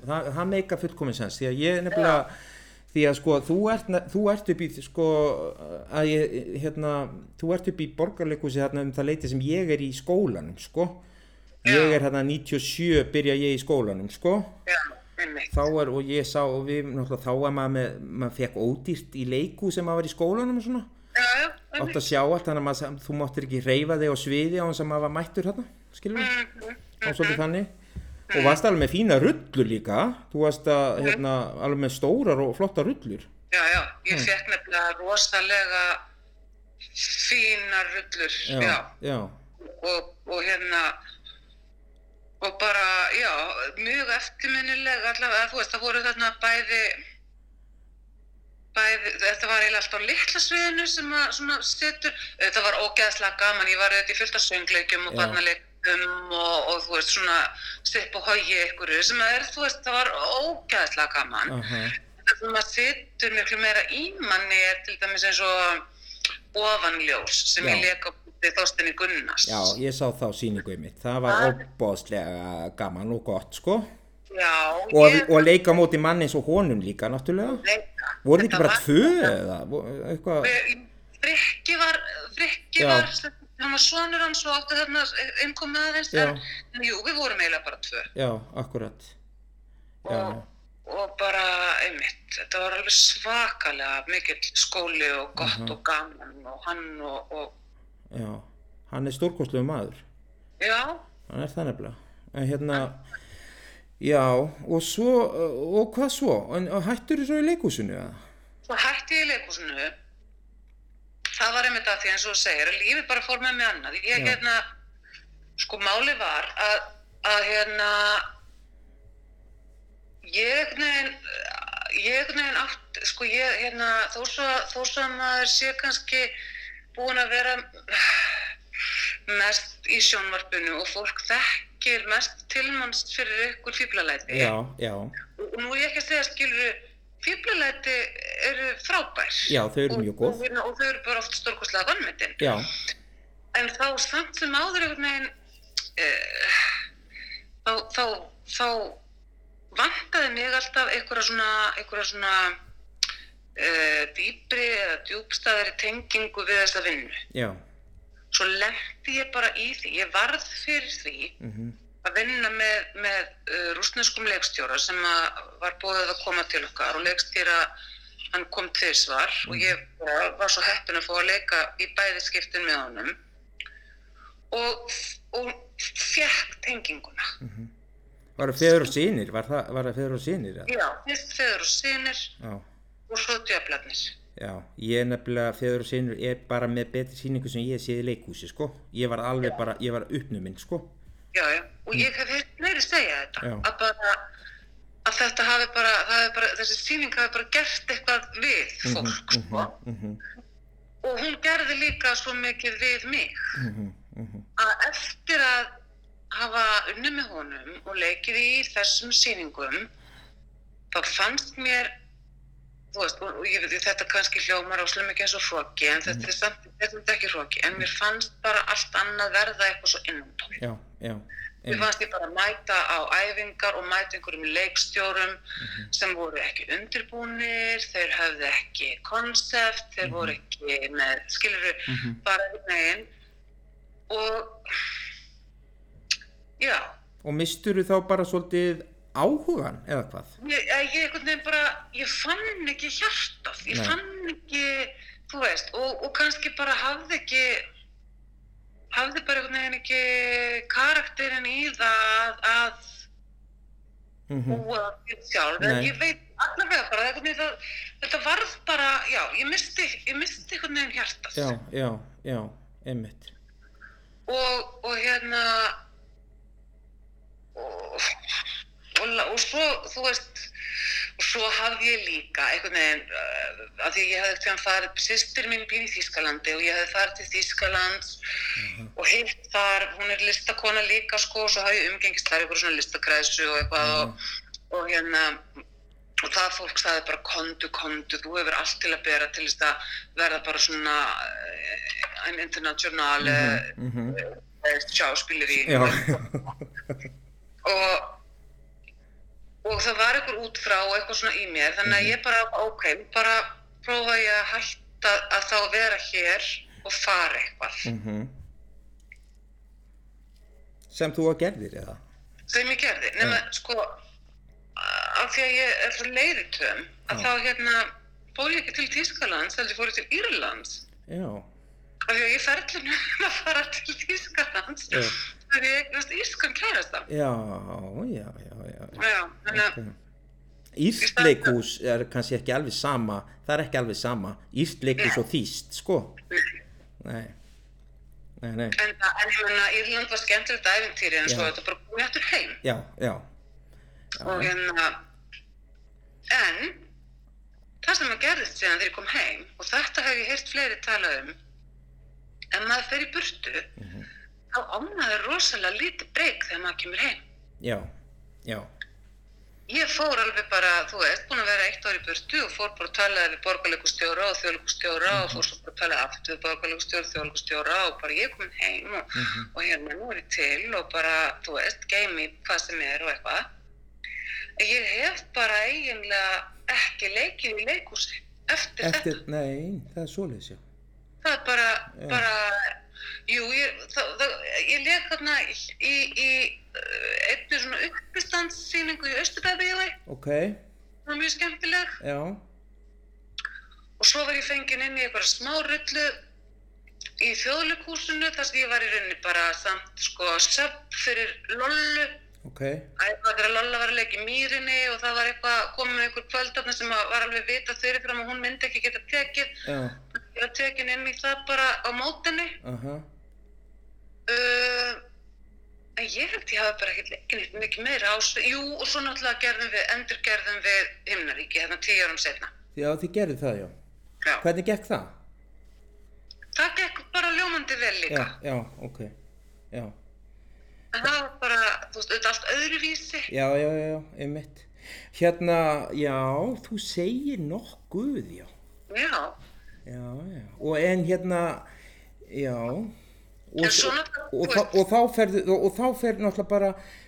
það, það meika fullkomin sens, því að ég nefnilega, því að sko, þú ert, þú ert upp í, sko, að ég, hérna, þú ert upp í borgarleikúsi þarna um það leiti sem ég er í skólanum, sko, ég Já. er hérna 97, byrja ég í skólanum, sko, Já. Þá er, og ég sá, og við, þá var maður maður fekk ódýrt í leiku sem maður var í skólanum og svona, Já, já, átt að sjá allt, þannig að maður, þú máttir ekki reyfa þig á sviði á þess að maður var mættur hérna, skilur við? Mhm, og svolítið þannig. Og varst alveg með fína rullur líka. Þú varst að, hérna, alveg með stórar og flotta rullur. Já, já, ég fekk nefnilega rosalega fínar rullur, já, já, og, og hérna, og bara, já, mjög eftirminnilega allavega, þú veist, það voru þarna bæði, bæði, þetta var eiginlega alltaf á litla sviðinu sem að svona setur, þetta var ógeðslega gaman, ég var auðvitað í fullt af söngleikjum og barnaleikum og, og þú veist, svona stipp og hogi ykkur sem að er, þú veist, það var ógeðslega gaman. Aha, það sem að situr miklu meira í manni er til dæmis eins og ofanljós sem Já. ég leka í þóstinni Gunnars. já, ég sá þá síningu í mitt það var óbóðslega gaman og gott, sko. Já, og, ég og leika móti manni eins og honum líka, náttúrulega. Voru ekki bara tvö eða Frikki var, Frikki var, hann var sonur hans og átti þarna innkomið aðeins, en, jú, við vorum eiginlega bara tvö. já, akkurat. Já, Og, og bara, einmitt, þetta var alveg svakalega mikill skóli og gott Mhm. og gaman og hann og, og já hann er stórkostlegu maður já, hann er það nefnilega en hérna já, og svo og hvað svo, en og hættur þú svo í leikúsinu eða? Svo hætti ég í leikúsinu. Það var einmitt að því eins og þú segir, að lífið bara fór með mig annað. Ég hérna, sko máli var að, að hérna, ég neginn, ég neginn átt, sko ég hérna, þó svo að maður sé kannski búin að vera mest í sjónvarpinu og fólk þekkir mest tilmannst fyrir ykkur fýblalæti og nú er ég ekki að segja skiluru fíblalæti eru frábær. Já, þau eru mjög góð. og, og þau eru bara oft stórkostlega vannmyndin já, en þá samt sem áður einhvern veginn uh, þá, þá, þá vantaði mig alltaf einhverja svona, einhverja svona uh, dýpri eða djúbstæðari tengingu við þessa vinnu. Já. Svo lendi ég bara í því ég varð fyrir því mhm, að vinna með, með uh, rúsneskum leikstjóra sem var bóðið að koma til okkar og leikstýra hann kom tvisvar og ég bara var svo heppin að fá að leika í bæði skiptin með honum og, og fekk tenginguna. Var það feður og sínir? Var það, var feður og sínir? Já, feður og sinir Já, og svo djöflarnir. já, ég er nefnilega feður og sínir er bara með betri síningu sem ég séð í leikhúsi, sko. Ég var alveg bara, ég var uppnuminn, sko. Já, já, og ég hef heilt meiri segja þetta, Já. að bara að þetta hafi bara, hafi bara, þessi sýning hafi bara gert eitthvað við fólk, sko. Mhm, Og hún gerði líka svo mikið við mig mhm, mhm, að eftir að hafa unni með honum og leikið í þessum sýningum þá fannst mér þú veist, og ég veit þetta kannski hljómar áslega mikið eins og hróki en þetta er samt, þetta er ekki hróki en mér fannst bara allt annað verða eitthvað svo já. Mér fannst ég bara mæta á æfingar og mæta einhverjum leikstjórum sem voru ekki undirbúnir, þeir höfðu ekki konsept, þeir voru ekki með, skiluru, Mhm. bara einhvern veginn. Og já, Og mistur þá bara svolítið áhugan, eða hvað? ég, ég einhvern veginn bara, ég fann ekki hjartað, ég Nei. fann ekki, þú veist, og, og kannski bara hafði ekki, hafði bara einhvern veginn ekki karakterinn í það að Mhm, búa til sjálf, en Nei. ég veit allavega bara, það, þetta varð bara, já, ég misti, ég misti einhvern veginn hjartað. Já, já, já, einmitt. og, og hérna og, og, og svo þú veist og svo hafði ég líka einhvern veginn uh, að því ég hefði ekkert farið sýstir mín býr í Þýskalandi og ég hefði farið til Þýskalands og hitt þar, hún er listakona líka sko og svo hafði ég umgengist þar ykkur svona listakræsu og eitthvað og, og hérna og það fólk sagði bara kondu, kondu, þú hefur allt til að bera til þess að verða bara svona uh, en internationale Mhm, eh, sjáspilleri Já, og og það var eitthvað út frá og eitthvað svona í mér þannig að ég bara, ok, bara prófa ég að hætta að þá vera hér og fara eitthvað mhm. Sem þú að gerðir, eða? sem ég gerði, nema sko af því að ég er svo leiðitöm að Já. þá hérna fór ég ekki til Þýskalands, heldur fór ég til Írlands Já, af því að ég ferðlum að fara til Já. hef ég eignast ískan kærasta. Já, já, já, já. Já, þannig að, leikhús er kannski ekki alveg sama, það er ekki alveg sama. Írt leikhús og þýst, sko. Nei, nei, nei, en, en menna, Írland var skemmtilegt æfintýri en svo Já. þetta bara komið eftir heim. já, já, Og hérna, en það sem að gerðist síðan þegar ég kom heim, og þetta hef ég heyrt fleiri tala um, ef maður fer í burtu, þá ánaður rosalega lítið breyk þegar maður kemur heim. já, já, Ég fór alveg bara, þú veist, búin að vera eitt ár í burtu og fór bara að tala við borgarleikustjóra og þjóðleikustjóra og fór svo bara að tala aftur við borgarleikustjóra og þjóðleikustjóra og bara ég komin heim og, og hérna nú er ég til og bara, þú veist, geimi hvað sem er og eitthvað. Ég hef bara eiginlega ekki leikið í leikhúsi eftir, eftir, þetta. nei, það er svoleiðis, já. Það er bara, bara, jú, ég, ég leik þarna í, í, uh, einnig svona uppistandsýningu í Östubæðbíðai. Ok, Það var mjög skemmtileg. Já, og svo var ég fenginn inn í eitthvað smá rullu í þjóðleikúsinu þar sem ég var í rauninni bara samt sko söpp fyrir Lollu. Ok, eitthvað þegar Lolla var að leika í mýrinni og það var eitthvað komið með einhver kvöldarna sem var alveg vitað fyrirfram og hún myndi ekki geta tekið. Já, ég var tekin inn í það bara á mótinni aha, uh, en ég held ég hafi bara ekkert leikið neitt mikið meira á svo, jú og svo náttúrulega gerðum við endurgerðum við himnaríki hérna tíu árum setna já, þið gerðu það, já. Já. Hvernig gekk það? það gekk bara ljómandi vel líka Já, já, ok, já, En það var bara, þú veist, auðvitað allt öðruvísi. já, já, já, já, einmitt. Hérna, já, þú segir nokkuð, já. Já, Já, já, og en hérna, já, og, En svo og, og, og þá ferðu, og, þá fer náttúrulega bara,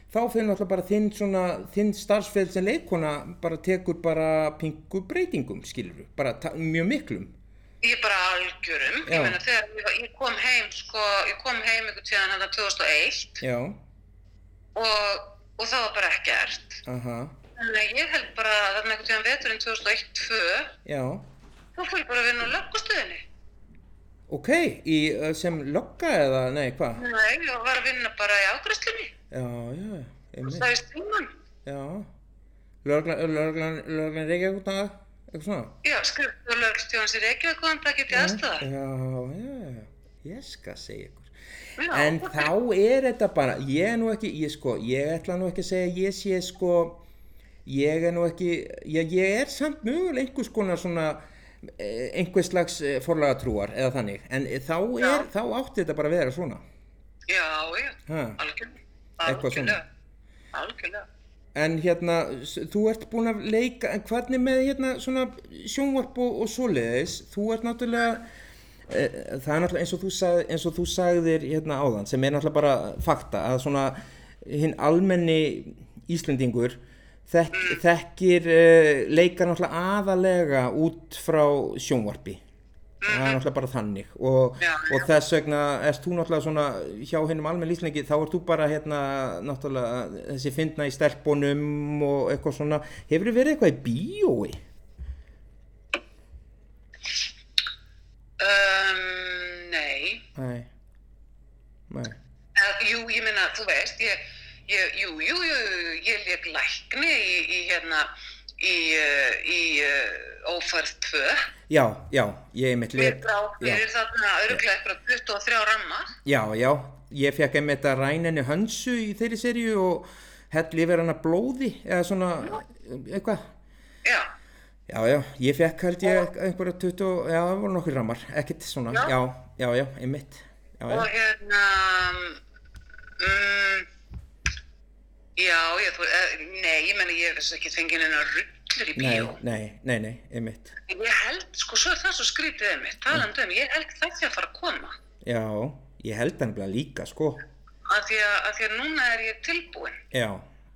þá fer náttúrulega bara þinn svona, þinn starfsfell sem leikona bara tekur bara pingu breytingum, skilur bara mjög miklum. ég bara algjörum. Já. Ég meina, þegar ég, ég kom heim, sko, ég kom heim einhvern tíðan hérna 2001 Já, og, og það var bara ekkert. aha, Þannig að ég held bara að þarna einhvern tíðan veturinn 2001-2, já, þá fór ég bara að vinna á löggustöðinni. ok, í, uh, sem lokka eða, nei, hvað? Nei, ég var að vinna bara í afgræslunni. Já, já, einmitt, Það er stíman. já, löglan, löglan Reykjavík, eitthvað svona? Já, skriftu lögstjóðans í Reykjavík og hann það getið aðstöða. Já, já, já, ég skal segja ykkur. Já, En ok. þá er þetta bara, ég er nú ekki, ég sko, ég ætla nú ekki að segja, ég sé sko, ég er nú ekki, ég, ég er samt mögulega einhvers konar svona, einhvers slags eh, forlagatrúar eða þannig, en eh, þá er, þá átti þetta bara að vera svona. Já, já, Ha. algjörlega. Eitthvað svona. Algjörlega. En hérna, þú ert búin að leika, en hvernig með hérna svona sjónvarp og, og svoleiðis, þú ert náttúrulega, e, það er náttúrulega eins og þú, sag, eins og þú sagðir hérna áðan, sem er náttúrulega bara fakta, að svona hinn almenni Íslendingur þek, þekkir uh, leika náttúrulega aðalega út frá sjónvarpi. Það er náttúrulega bara þannig og, Já, og þess vegna erst þú náttúrulega svona hjá hennum almenn lífslengi þá ert þú bara hérna náttúrulega þessi fyndna í stelpunum og eitthvað svona hefur þið verið eitthvað í bíói? Um, nei. Nei Nei Uh, jú, ég meina, þú veist, ég, ég, jú, jú, jú, ég leik lækni í, í hérna, í, í uh, ófærð 2. Já, já, ég einmitt Við leik já, fyrir þarna öruglega eitthvað 23 ramma. já, já, ég fekk einmitt að ræna henni hönsu í þeirri seríu og hell yfir hana blóði eða svona eitthvað. Já, Já, já, ég fekk held ég einhverja 20, já, það voru nokkur ramar, ekkert svona, Já. já, já, já, einmitt, já, og hérna, um, já, ég, þú, uh, nei, ég meina, ég hef ekki fengið hennar rullur í bíó. nei, nei, nei, einmitt, Ég held, sko, svo er það svo skrítið um mig, talandi um, ég held það sé að fara að koma. já, ég held hann bara líka, sko, Af því að, að því að núna er ég tilbúin. já,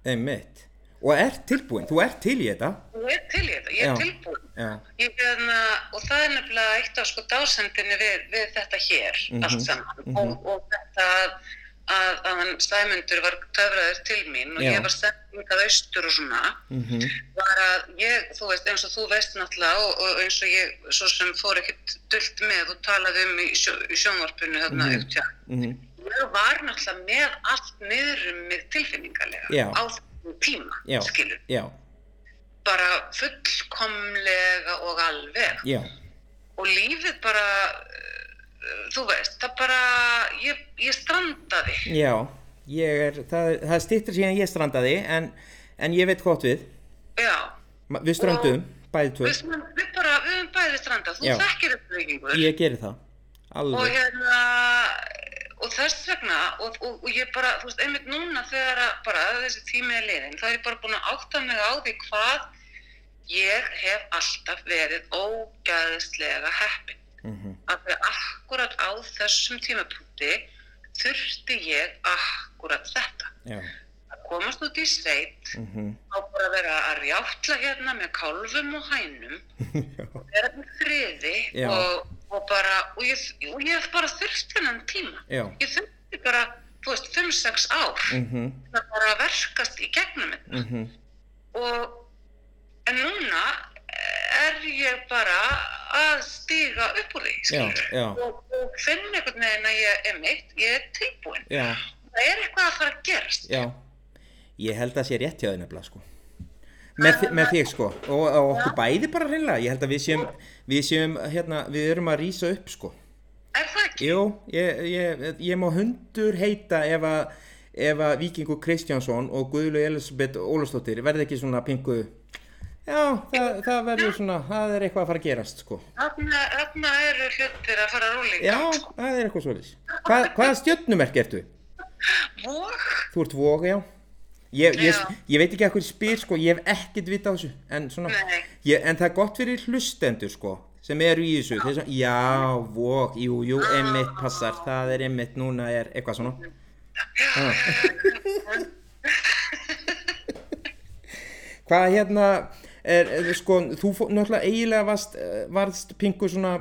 einmitt, og ert tilbúin, þú ert til í þetta, Ég er til í þetta, ég er Já. tilbúin. já, Ég, hérna, og það er nefnilega eitt af sko dásendinni við, við þetta hér, Mhm, allt saman. og, og þetta að, að, að hann Sæmundur var töfraður til mín og Já. ég var sending að austur og svona, mhm, var að ég, þú veist, eins og þú veist náttúrulega og, og eins og ég, svo sem fór ekkert dullt með og talaði um í, sjó, í sjónvarpinu þarna mm. upptjá. mhm, Ég ég var náttúrulega með allt niður um mig tilfinningarlega Já. á þessum tíma, Já. skilur. já, Bara fullkomlega og alveg. já, Og lífið bara, þú veist, það bara, ég, ég strandaði. já, ég er, það, það stýttir síðan ég strandaði en, en ég veit gott við, Já. Við strandum, bæði tvö, Við, við bara, við höfum bæði strandað. Þú þekkir uppbyggingur. ég geri það, og alveg, hérna og þess vegna og, og, og ég bara, þú veist, einmitt núna þegar að bara þessi tími er liðin, þá er ég bara búin að átta mig á því hvað ég hef alltaf verið ógæðislega heppin mhm, af því að akkurat á þessum tímapunkti þurfti ég akkurat þetta. Já, að komast út í sveit mhm, á bara að vera að rjáttla hérna með kálfum og hænum já, vera í friði og, og bara og ég, og ég bara þurft þennan tíma. Já, ég þurfti bara, þú veist, 5-6 ár mhm, það bara að verkast í gegnum þetta. Mhm, og en núna er ég bara að stíga upp úr því já. og, og finn einhvern veginn að ég er mitt ég er tilbúin, já, það er eitthvað að fara að gerast. Já, ég held að það sé rétt hjá þau nefnilega, sko. Með, þi- með þig sko. Og, og okkur bæði bara hreinlega. Ég held að við séum, við séum hérna, við erum að rýsa upp sko. Er það ekki? Jú, ég, ég, ég má hundur heita ef að, ef að Víkingur Kristjánsson og Guðlu Elisabeth Ólafsdóttir verði ekki svona pingu Já, það, það verður svona, það er eitthvað að fara að gerast sko. Þarna, eru hlutir að fara að rúlinga Já, það er eitthvað svolítið Hva, Hvaða stjörnumerk ertu? og Þú ert vog, já. Ég, ég, Já. ég veit ekki að hverju spyr sko, ég hef ekkert vita á þessu en, svona, ég, en það er gott fyrir hlustendur sko, sem eru í þessu. Þeir svona, já, vog, jú, jú, einmitt passar, það er einmitt, núna er eitthvað svona. Hvað hérna, er, er, sko, þú fó, náttúrulega eiginlega varst, varst pingu svona,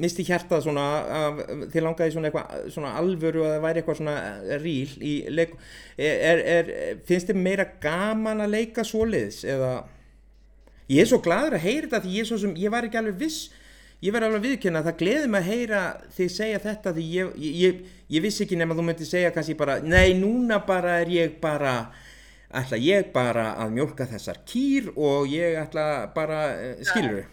misti hjartað svona, þið langaði svona eitthvað, svona alvöru að það væri eitthvað svona ríl í leik, er, er, finnst þið meira gaman að leika svoleiðis eða, ég er svo gladur að heyra þetta því ég er svo sem, ég var ekki alveg viss, ég verði alveg viðkynna að það gleði mig að heyra þig segja þetta því ég, ég, ég, ég vissi ekki nema þú myndi segja kannski bara, nei núna bara er ég bara, ætla ég bara að mjólka þessar kýr og ég ætla bara, skilur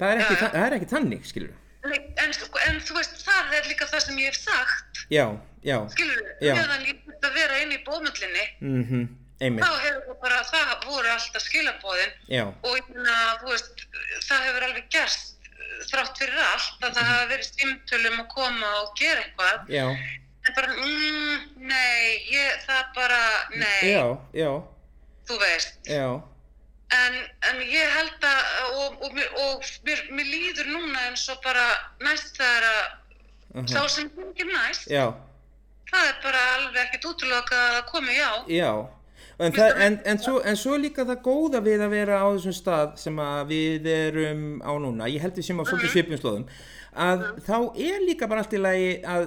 það er ekki, Já. þa- það er ekki þannig, skilur en, en þú veist, það er líka það sem ég hef sagt. Já, já, skilur, meðan ég myndi að vera inn í bóðmöllinni mhm, þá einmitt, hefur það bara, það voru alltaf skilabóðin já, og þú veist, það hefur alveg gerst uh, þrátt fyrir allt að það hafa verið símtölum að koma og gera eitthvað. Já, en bara, mm, nei, ég, það bara, nei, já, já, þú veist. Já, en, en ég held að og, og, mér- og mér, mér líður núna eins og bara næst þegar að Mhm. sá sem hengir næst já, það er bara alveg ekkert útloka að komi já já. En, það, en, en, svo, en svo líka það góða við að vera á þessum stað sem við erum á núna, ég held við sem á svolítið svipum slóðum, að þá er líka bara allt í lagi að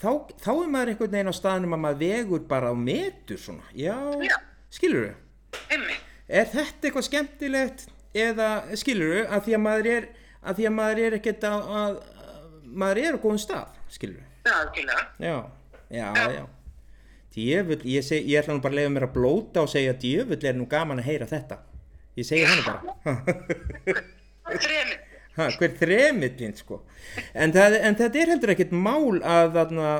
þá, þá er maður einhvern veginn á staðnum að maður vegur bara á metur svona, já, Já. skilur einmitt, er þetta eitthvað skemmtilegt eða skilur að því að maður er, að því að maður er ekkert að, að, að maður er á góðum stað, skilur já, algjörlega Já, já, já. Djöfull, ég, seg, ég ætla nú bara að leiða mér að blóta og segja djöfull er nú gaman að heyra þetta. Ég segi hann bara. þremið Ha, hver þremillin, sko. En, það, en þetta er heldur ekkert mál að þarna,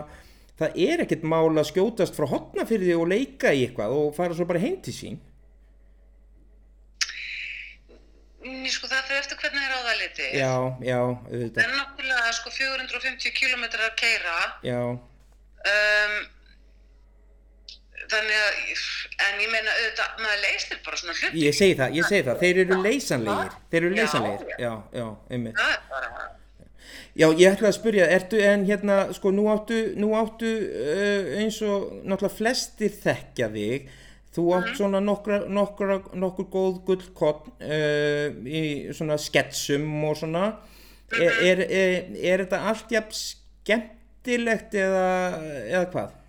það er ekkert mál að skjótast frá hotnafyrði og leika í eitthvað og fara svo bara heim til sín. Ný, sko, það fyrir eftir hvernig er það liti Já, já, það auðvitað. er náttúrulega sko 450 km að keira Já, um, þannig að en ég meina auðvitað, maður leysir bara svona hluti ég segi það, ég segi það. Þeir eru leysanlegir. Þeir eru leysanlegir. já. Já, einmitt. það er bara Já, ég ætla að spyrja, ertu en hérna, sko, nú áttu, nú áttu uh, eins og náttúrulega flestir þekkja þig, þú átt svona nokkra, nokkra, nokkur góð gullkott uh, í svona sketsum og svona, er, er, er, er þetta allt jafn skemmtilegt eða, eða hvað?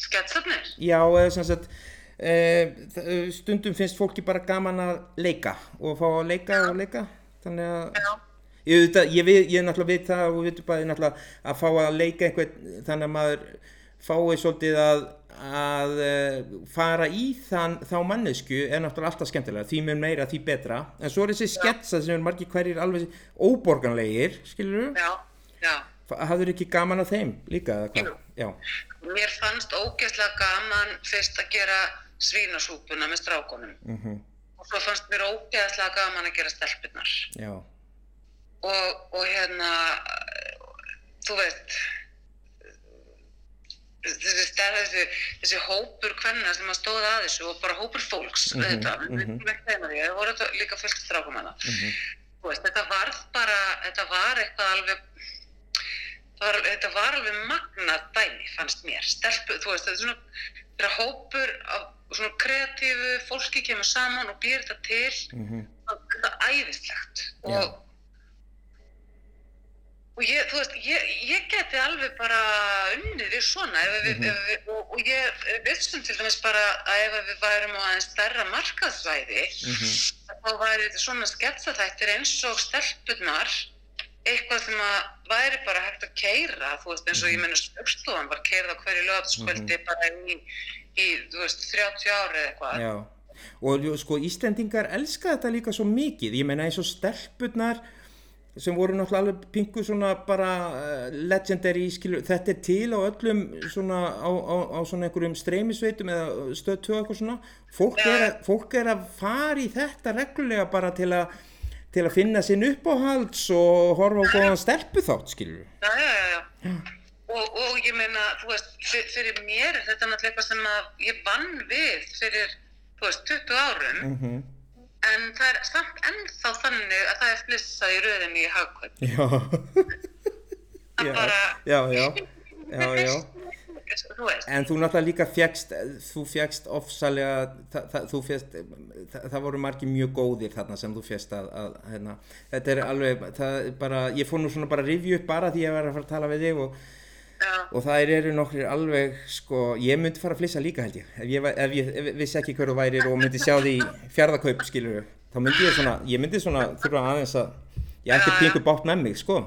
Sketsarnir Já, sem sagt, uh, stundum finnst fólki bara gaman að leika og fá að leika og leika, þannig að... já, Ég, ég, við, ég náttúrulega veit það og við veitum bara náttúrulega að fá að leika einhvern þannig að maður fái svolítið að, að uh, fara í þann, þá mannesku er náttúrulega alltaf skemmtilega, því mér meira því betra en svo er þessi sketsa sem er margir hverjir alveg óborganlegir, skilur þú? Já, já. Hafður ekki gaman af þeim líka? Mér fannst ógeðslega gaman fyrst að gera svínasúpuna með strákunum. Mhm, og svo fannst mér ógeðslega gaman að gera stelpunnar já, og, og hérna þú veist þessi, þessi, þessi hópur kvenna sem að stóða að þessu og bara hópur fólks erum ekki þeim að því það voru þetta líka fullt strákum hana mhm, veist, þetta varð bara, þetta var eitthvað alveg var, þetta var alveg magnað dæmi fannst mér, stelpu, þú veist, þetta er svona þegar hópur af svona kreatífu fólki kemur saman og býr þetta til. Mhm, það er æðislegt. Og og ég, þú veist, ég, ég geti alveg bara unnið við svona við, Mhm. ef við, og, og ég vissum til dæmis bara að ef við værum á aðeins stærra markaðsvæði mhm, þá væri þetta svona sketsaþættir eins og stelpunar eitthvað sem að væri bara hægt að keira, þú veist, eins og ég menna spökstofan var keirð á hverju lögataskvöldi bara í, í, þú veist, 30 ári eða eitthvað. já. Og sko Íslendingar elska þetta líka svo mikið. Ég meina eins og stelpurnar sem voru náttúrulega alveg pingu svona bara uh, legendary skilur, þetta er til á öllum svona á, á, á svona einhverjum streymisveitum eða stöð 2 eitthvað svona. Fólk er, að, fólk er að fara í þetta reglulega bara til að til að finna sinn uppáhalds og horfa á góðan stelpu þátt skilur Já, já, já, já. Og, og ég meina, þú veist, fyr, fyrir mér er þetta náttúrulega eitthvað sem að ég vann við fyrir, þú veist, 20 árum, mm -hmm. en það er samt ennþá þannig að það er flissað í röðinni í hagkaup. já Það já, bara, já, já, já, já. Þú veist, En þú náttúrulega líka fjækst, þú fjækst ofsalega, það, það, þú fjækst, það, það voru margir mjög góðir þarna sem þú fjækst að, að hérna, þetta er alveg, það er bara, ég fór nú svona bara að rifja upp bara því að ég var að fara að tala við þig og, já, og það eru nokkrir alveg, sko, ég myndi fara að flissa líka held ég, ef ég, ef ég, ef ég vissi ekki hver þú værir og myndi sjá því fjárðakaup, skilur þá myndi ég svona, ég myndi svona þurfa aðeins að, ég ætti pingu bátt með mig, sko,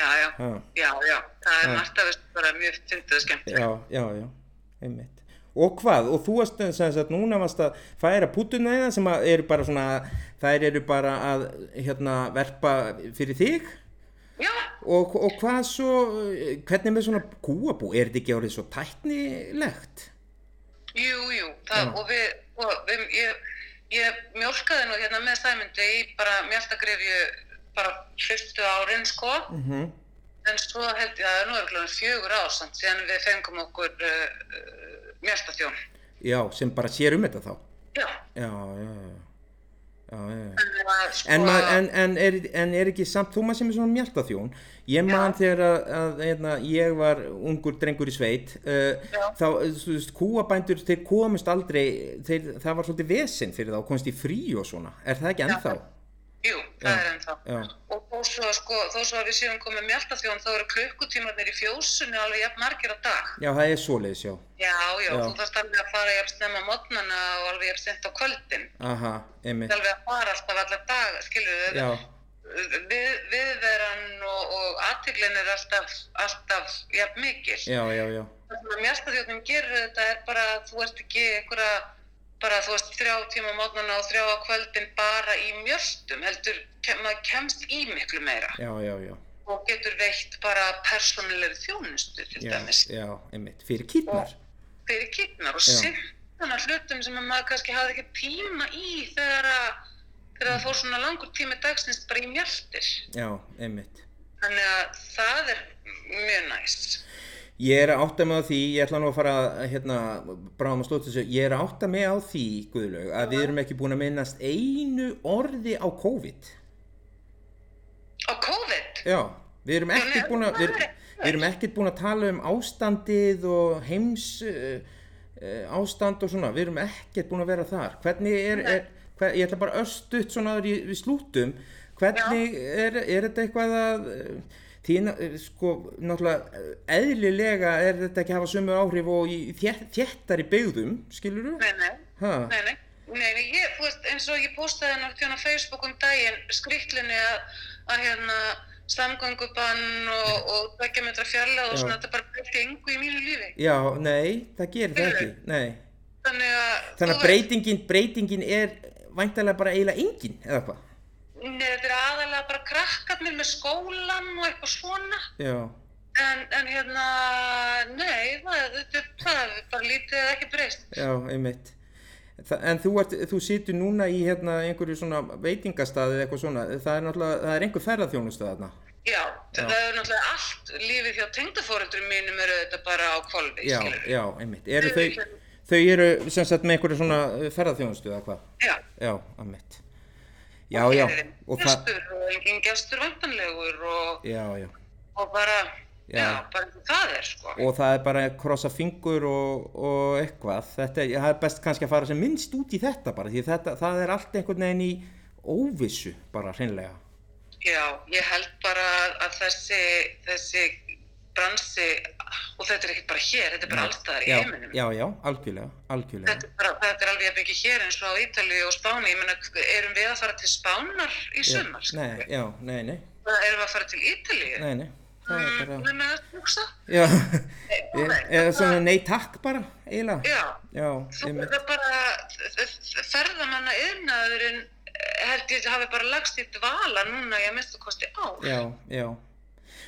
já, já, já. já, já, það er margt bara mjög fyndið og skemmtilegt. Já, já, já, einmitt. Og hvað? Og þú varst sem sagt núna varst að færa pútuna eða sem að eru bara svona, þær eru bara að hérna verpa fyrir þig Já, og, og hvað svo, hvernig með svona kúabú, er þetta ekki orðið svo tæknilegt? jú, jú, það, og við, og við, ég, ég mjólkaði nú hérna með Sæmundi í bara mjöldagrifju bara fyrstu árin, sko. Mm En svo held ég að það er nú örgulega fjögur ár samt síðan við fengum okkur uh, uh, mjöldaþjón. Já, sem bara sér um þetta þá. Já, Já, já, já. Já, já, já. en að sko... En, en, en, er, en er ekki samt, þú maður sem er svona mjaltaþjón ég Já. þegar að, að hérna, ég var ungur drengur í sveit uh, Já. þá, þú veist, kúabændur þeir komist aldrei, þeir, það var svolítið vesinn fyrir þá, komist í frí og svona er það ekki ennþá? Jú, það Já. er ennþá. Já, Og þó svo, sko, þó svo að við séum komið mjöldaþjón þá eru klukkutímarnir í fjósunni alveg jafn margir á dag. já, það er svoleiðis, já Já, já, Já. þú þarfst alveg að fara jafn snemma mótnana og alveg jafn sent á kvöldin. Aha, Það einmitt, er alveg að fara alltaf alla daga, skilur við. já, Við, viðveran og, og aðtiklin er alltaf, alltaf jafn mikil. já, já, já það sem að mjöldaþjóðnum gerir þetta er bara að þú ert ekki einhverja bara þú veist þrjá tíma mótnana og þrjá á kvöldin bara í mjöstum heldur kem, maður kemst í miklu meira. Já, já, já, og getur veitt bara persónulegri þjónustu til dæmis. já, einmitt, fyrir kýtnar fyrir kýtnar og þannig hlutum sem að maður kannski hafði ekki tíma í þegar að þegar það fór svona langur tími dagsins bara í mjöldir Já, einmitt. Þannig að það er mjög næst Ég er að átta mig á því, ég ætla nú að fara hérna, bráðum að slóta þessu, ég er að átta mig á því, Guðlaug, að við erum ekki búin að minnast einu orði á COVID. á COVID? Já, við erum ekkert búin að, við, við erum ekkert búin að tala um ástandið og heims uh, ástand og svona, við erum ekkert búin að vera þar. Hvernig er, er hver, ég ætla bara östutt svona í- við slútum, hvernig er, er þetta eitthvað að, uh, því uh, sko, náttúrulega uh, eðlilega er þetta ekki að hafa sömu áhrif og í þétt, þéttari byggðum, skilur þú? nei, nei Nei, nei, nei, ég, veist, eins og ég postaði náttúrulega á Facebook um daginn skriktlinni að, að hérna samgöngubann og, og tveggja metra fjarlæð og svona þetta bara breytti engu í mínu lífi. Já, nei, það gerir það ekki, nei. Þannig að, Þannig að breytingin, breytingin er væntalega bara eiginlega engin, eða hvað? Þetta er aðalega bara krakkarnir með skólan og eitthvað svona. Já, En, en hérna, nei, það, þetta er- það er bara lítið eða ekki breyst. já, einmitt. Þa, en þú, ert, þú situr núna í hérna einhverju svona veitingastaði eða eitthvað svona, það er náttúrulega, það er einhver ferðarþjónustu þarna. Já, það er náttúrulega allt lífið hjá tengdafóreldrum mínum eru þetta bara á kvolfi, Já, skilur. já, einmitt. Eru þau, þau eru sem sagt með einhverju svona ferðarþjónustu eða hvað? Já, Já, einmitt. Já, já, og það, gestur og engin gestur vantanlegur og, já, já. og bara, Já. bara það er, sko. og það er bara að krossa fingur og, og eitthvað þetta er, það er best kannski að fara sem minnst út í þetta bara því þetta, það er allt einhvern veginn í óvissu bara hreinlega Já, ég held bara að þessi, þessi bransi, og þetta er ekki bara hér, þetta er bara allstaðar í heiminum. já, já, algjörlega, algjörlega Þetta er, bara, þetta er alveg ekki hér eins og á Ítalíu og Spáni, ég meina, erum við að fara til Spánar í sumar? nei, já, nei, nei, Eða erum við að fara til Ítalíu? nei, nei það er bara, Nei, með að hugsa? já eða svona nei takk bara, eiginlega Já, já, þú er bara, ferðamanna yfirnaðurinn held ég hafi bara lagst í dvala núna í að minnstu kosti ár. Já, já.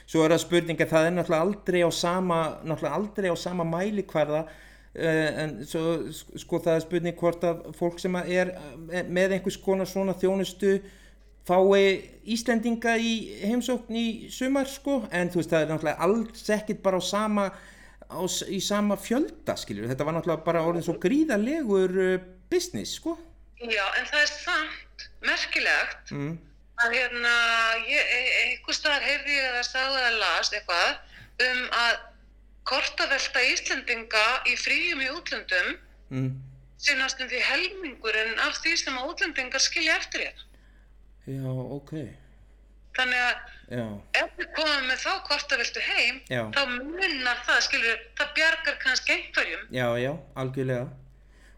Svo er það spurning að það er náttúrulega aldrei á sama, náttúrulega aldrei á sama mælikvarða uh, en svo, sko það er spurning hvort að fólk sem er eh, með einhvers konar svona þjónustu fái Íslendinga í heimsókn í sumar sko. En þú veist það er náttúrulega alls ekkit bara á sama á, í sama fjölda skiljur þetta var náttúrulega bara orðin svo gríðarlegur uh, business sko. Já, en það er samt merkilegt mm. Að hérna, ég, e- einhvers staðar heyrði ég eða sagði eða las eitthvað um að kortavelta Íslendinga í fríum í útlöndum Mm. sé næstum því helmingurinn af því sem að útlendingar skilja eftir hér. Já, ok Þannig að Já, ef við komum með þá kortaveltu heim, Já. þá munnar það, skilur, það bjargar kannski einhverjum. Já, já, algjörlega.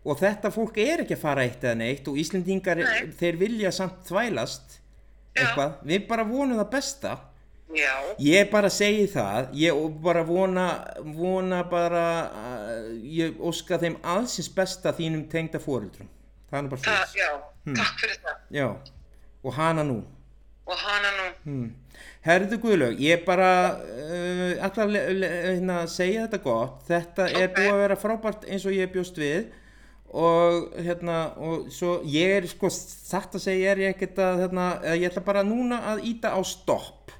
Og þetta fólk er ekki að fara eitt eða neitt og Íslendingar, Nei. þeir vilja samt þvælast. Eitthvað. Við bara vonum það besta. Já. Ég bara segi það, ég bara vona, vona bara, uh, ég óska þeim allsins besta þínum tengda fóreldrum. Það er bara Það, já, takk fyrir það. Já, og hana nú. Og hana nú, Hmm. Herðu Guðlaug, ég bara uh, le- le- hérna, segja þetta gott. Þetta er Ok. búið að vera frábært eins og ég bjóst við og hérna og svo ég er sko satt að segja er ég ekkert að hérna, ég ætla bara núna að íta á stopp.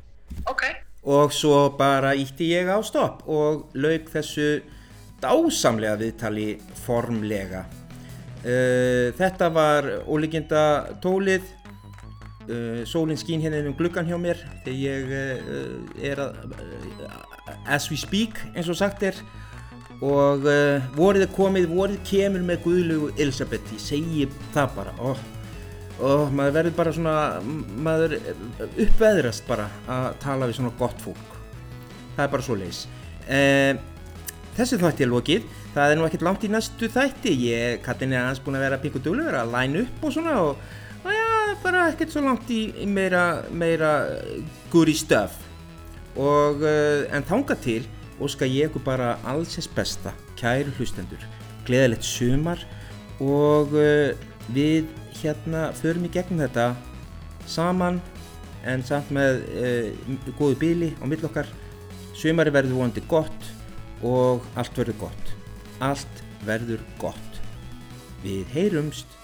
Ok, og svo bara ítti ég á stopp og lauk þessu dásamlega viðtali formlega. Uh, þetta var ólíkinda tólið. Uh, sólinn skín hérna um gluggan hjá mér. Þegar ég uh, er að as we speak eins og sagt er og uh, vorið er komið, vorið kemur með Guðlaugu Elisabeth, ég segi það bara. Oh, og maður verður bara svona maður uppveðrast bara að tala við svona gott fólk. Það er bara svo leis eh, þessu þætti er lokið. Það er nú ekkert langt í næstu þætti. Ég, Katrin er aðeins búin að vera pingu duglegur að line upp og svona og, og já, bara ekkert svo langt í, í meira, meira guri stöf. Og uh, en þanga til óska ég ykkur bara allsins besta kæru hlustendur, gleðilegt sumar og uh, við hérna förum í gegnum þetta saman en samt með uh, góðu bíli á mill okkar. Sumari verður vonandi gott og allt verður gott. Allt verður gott. Við heyrumst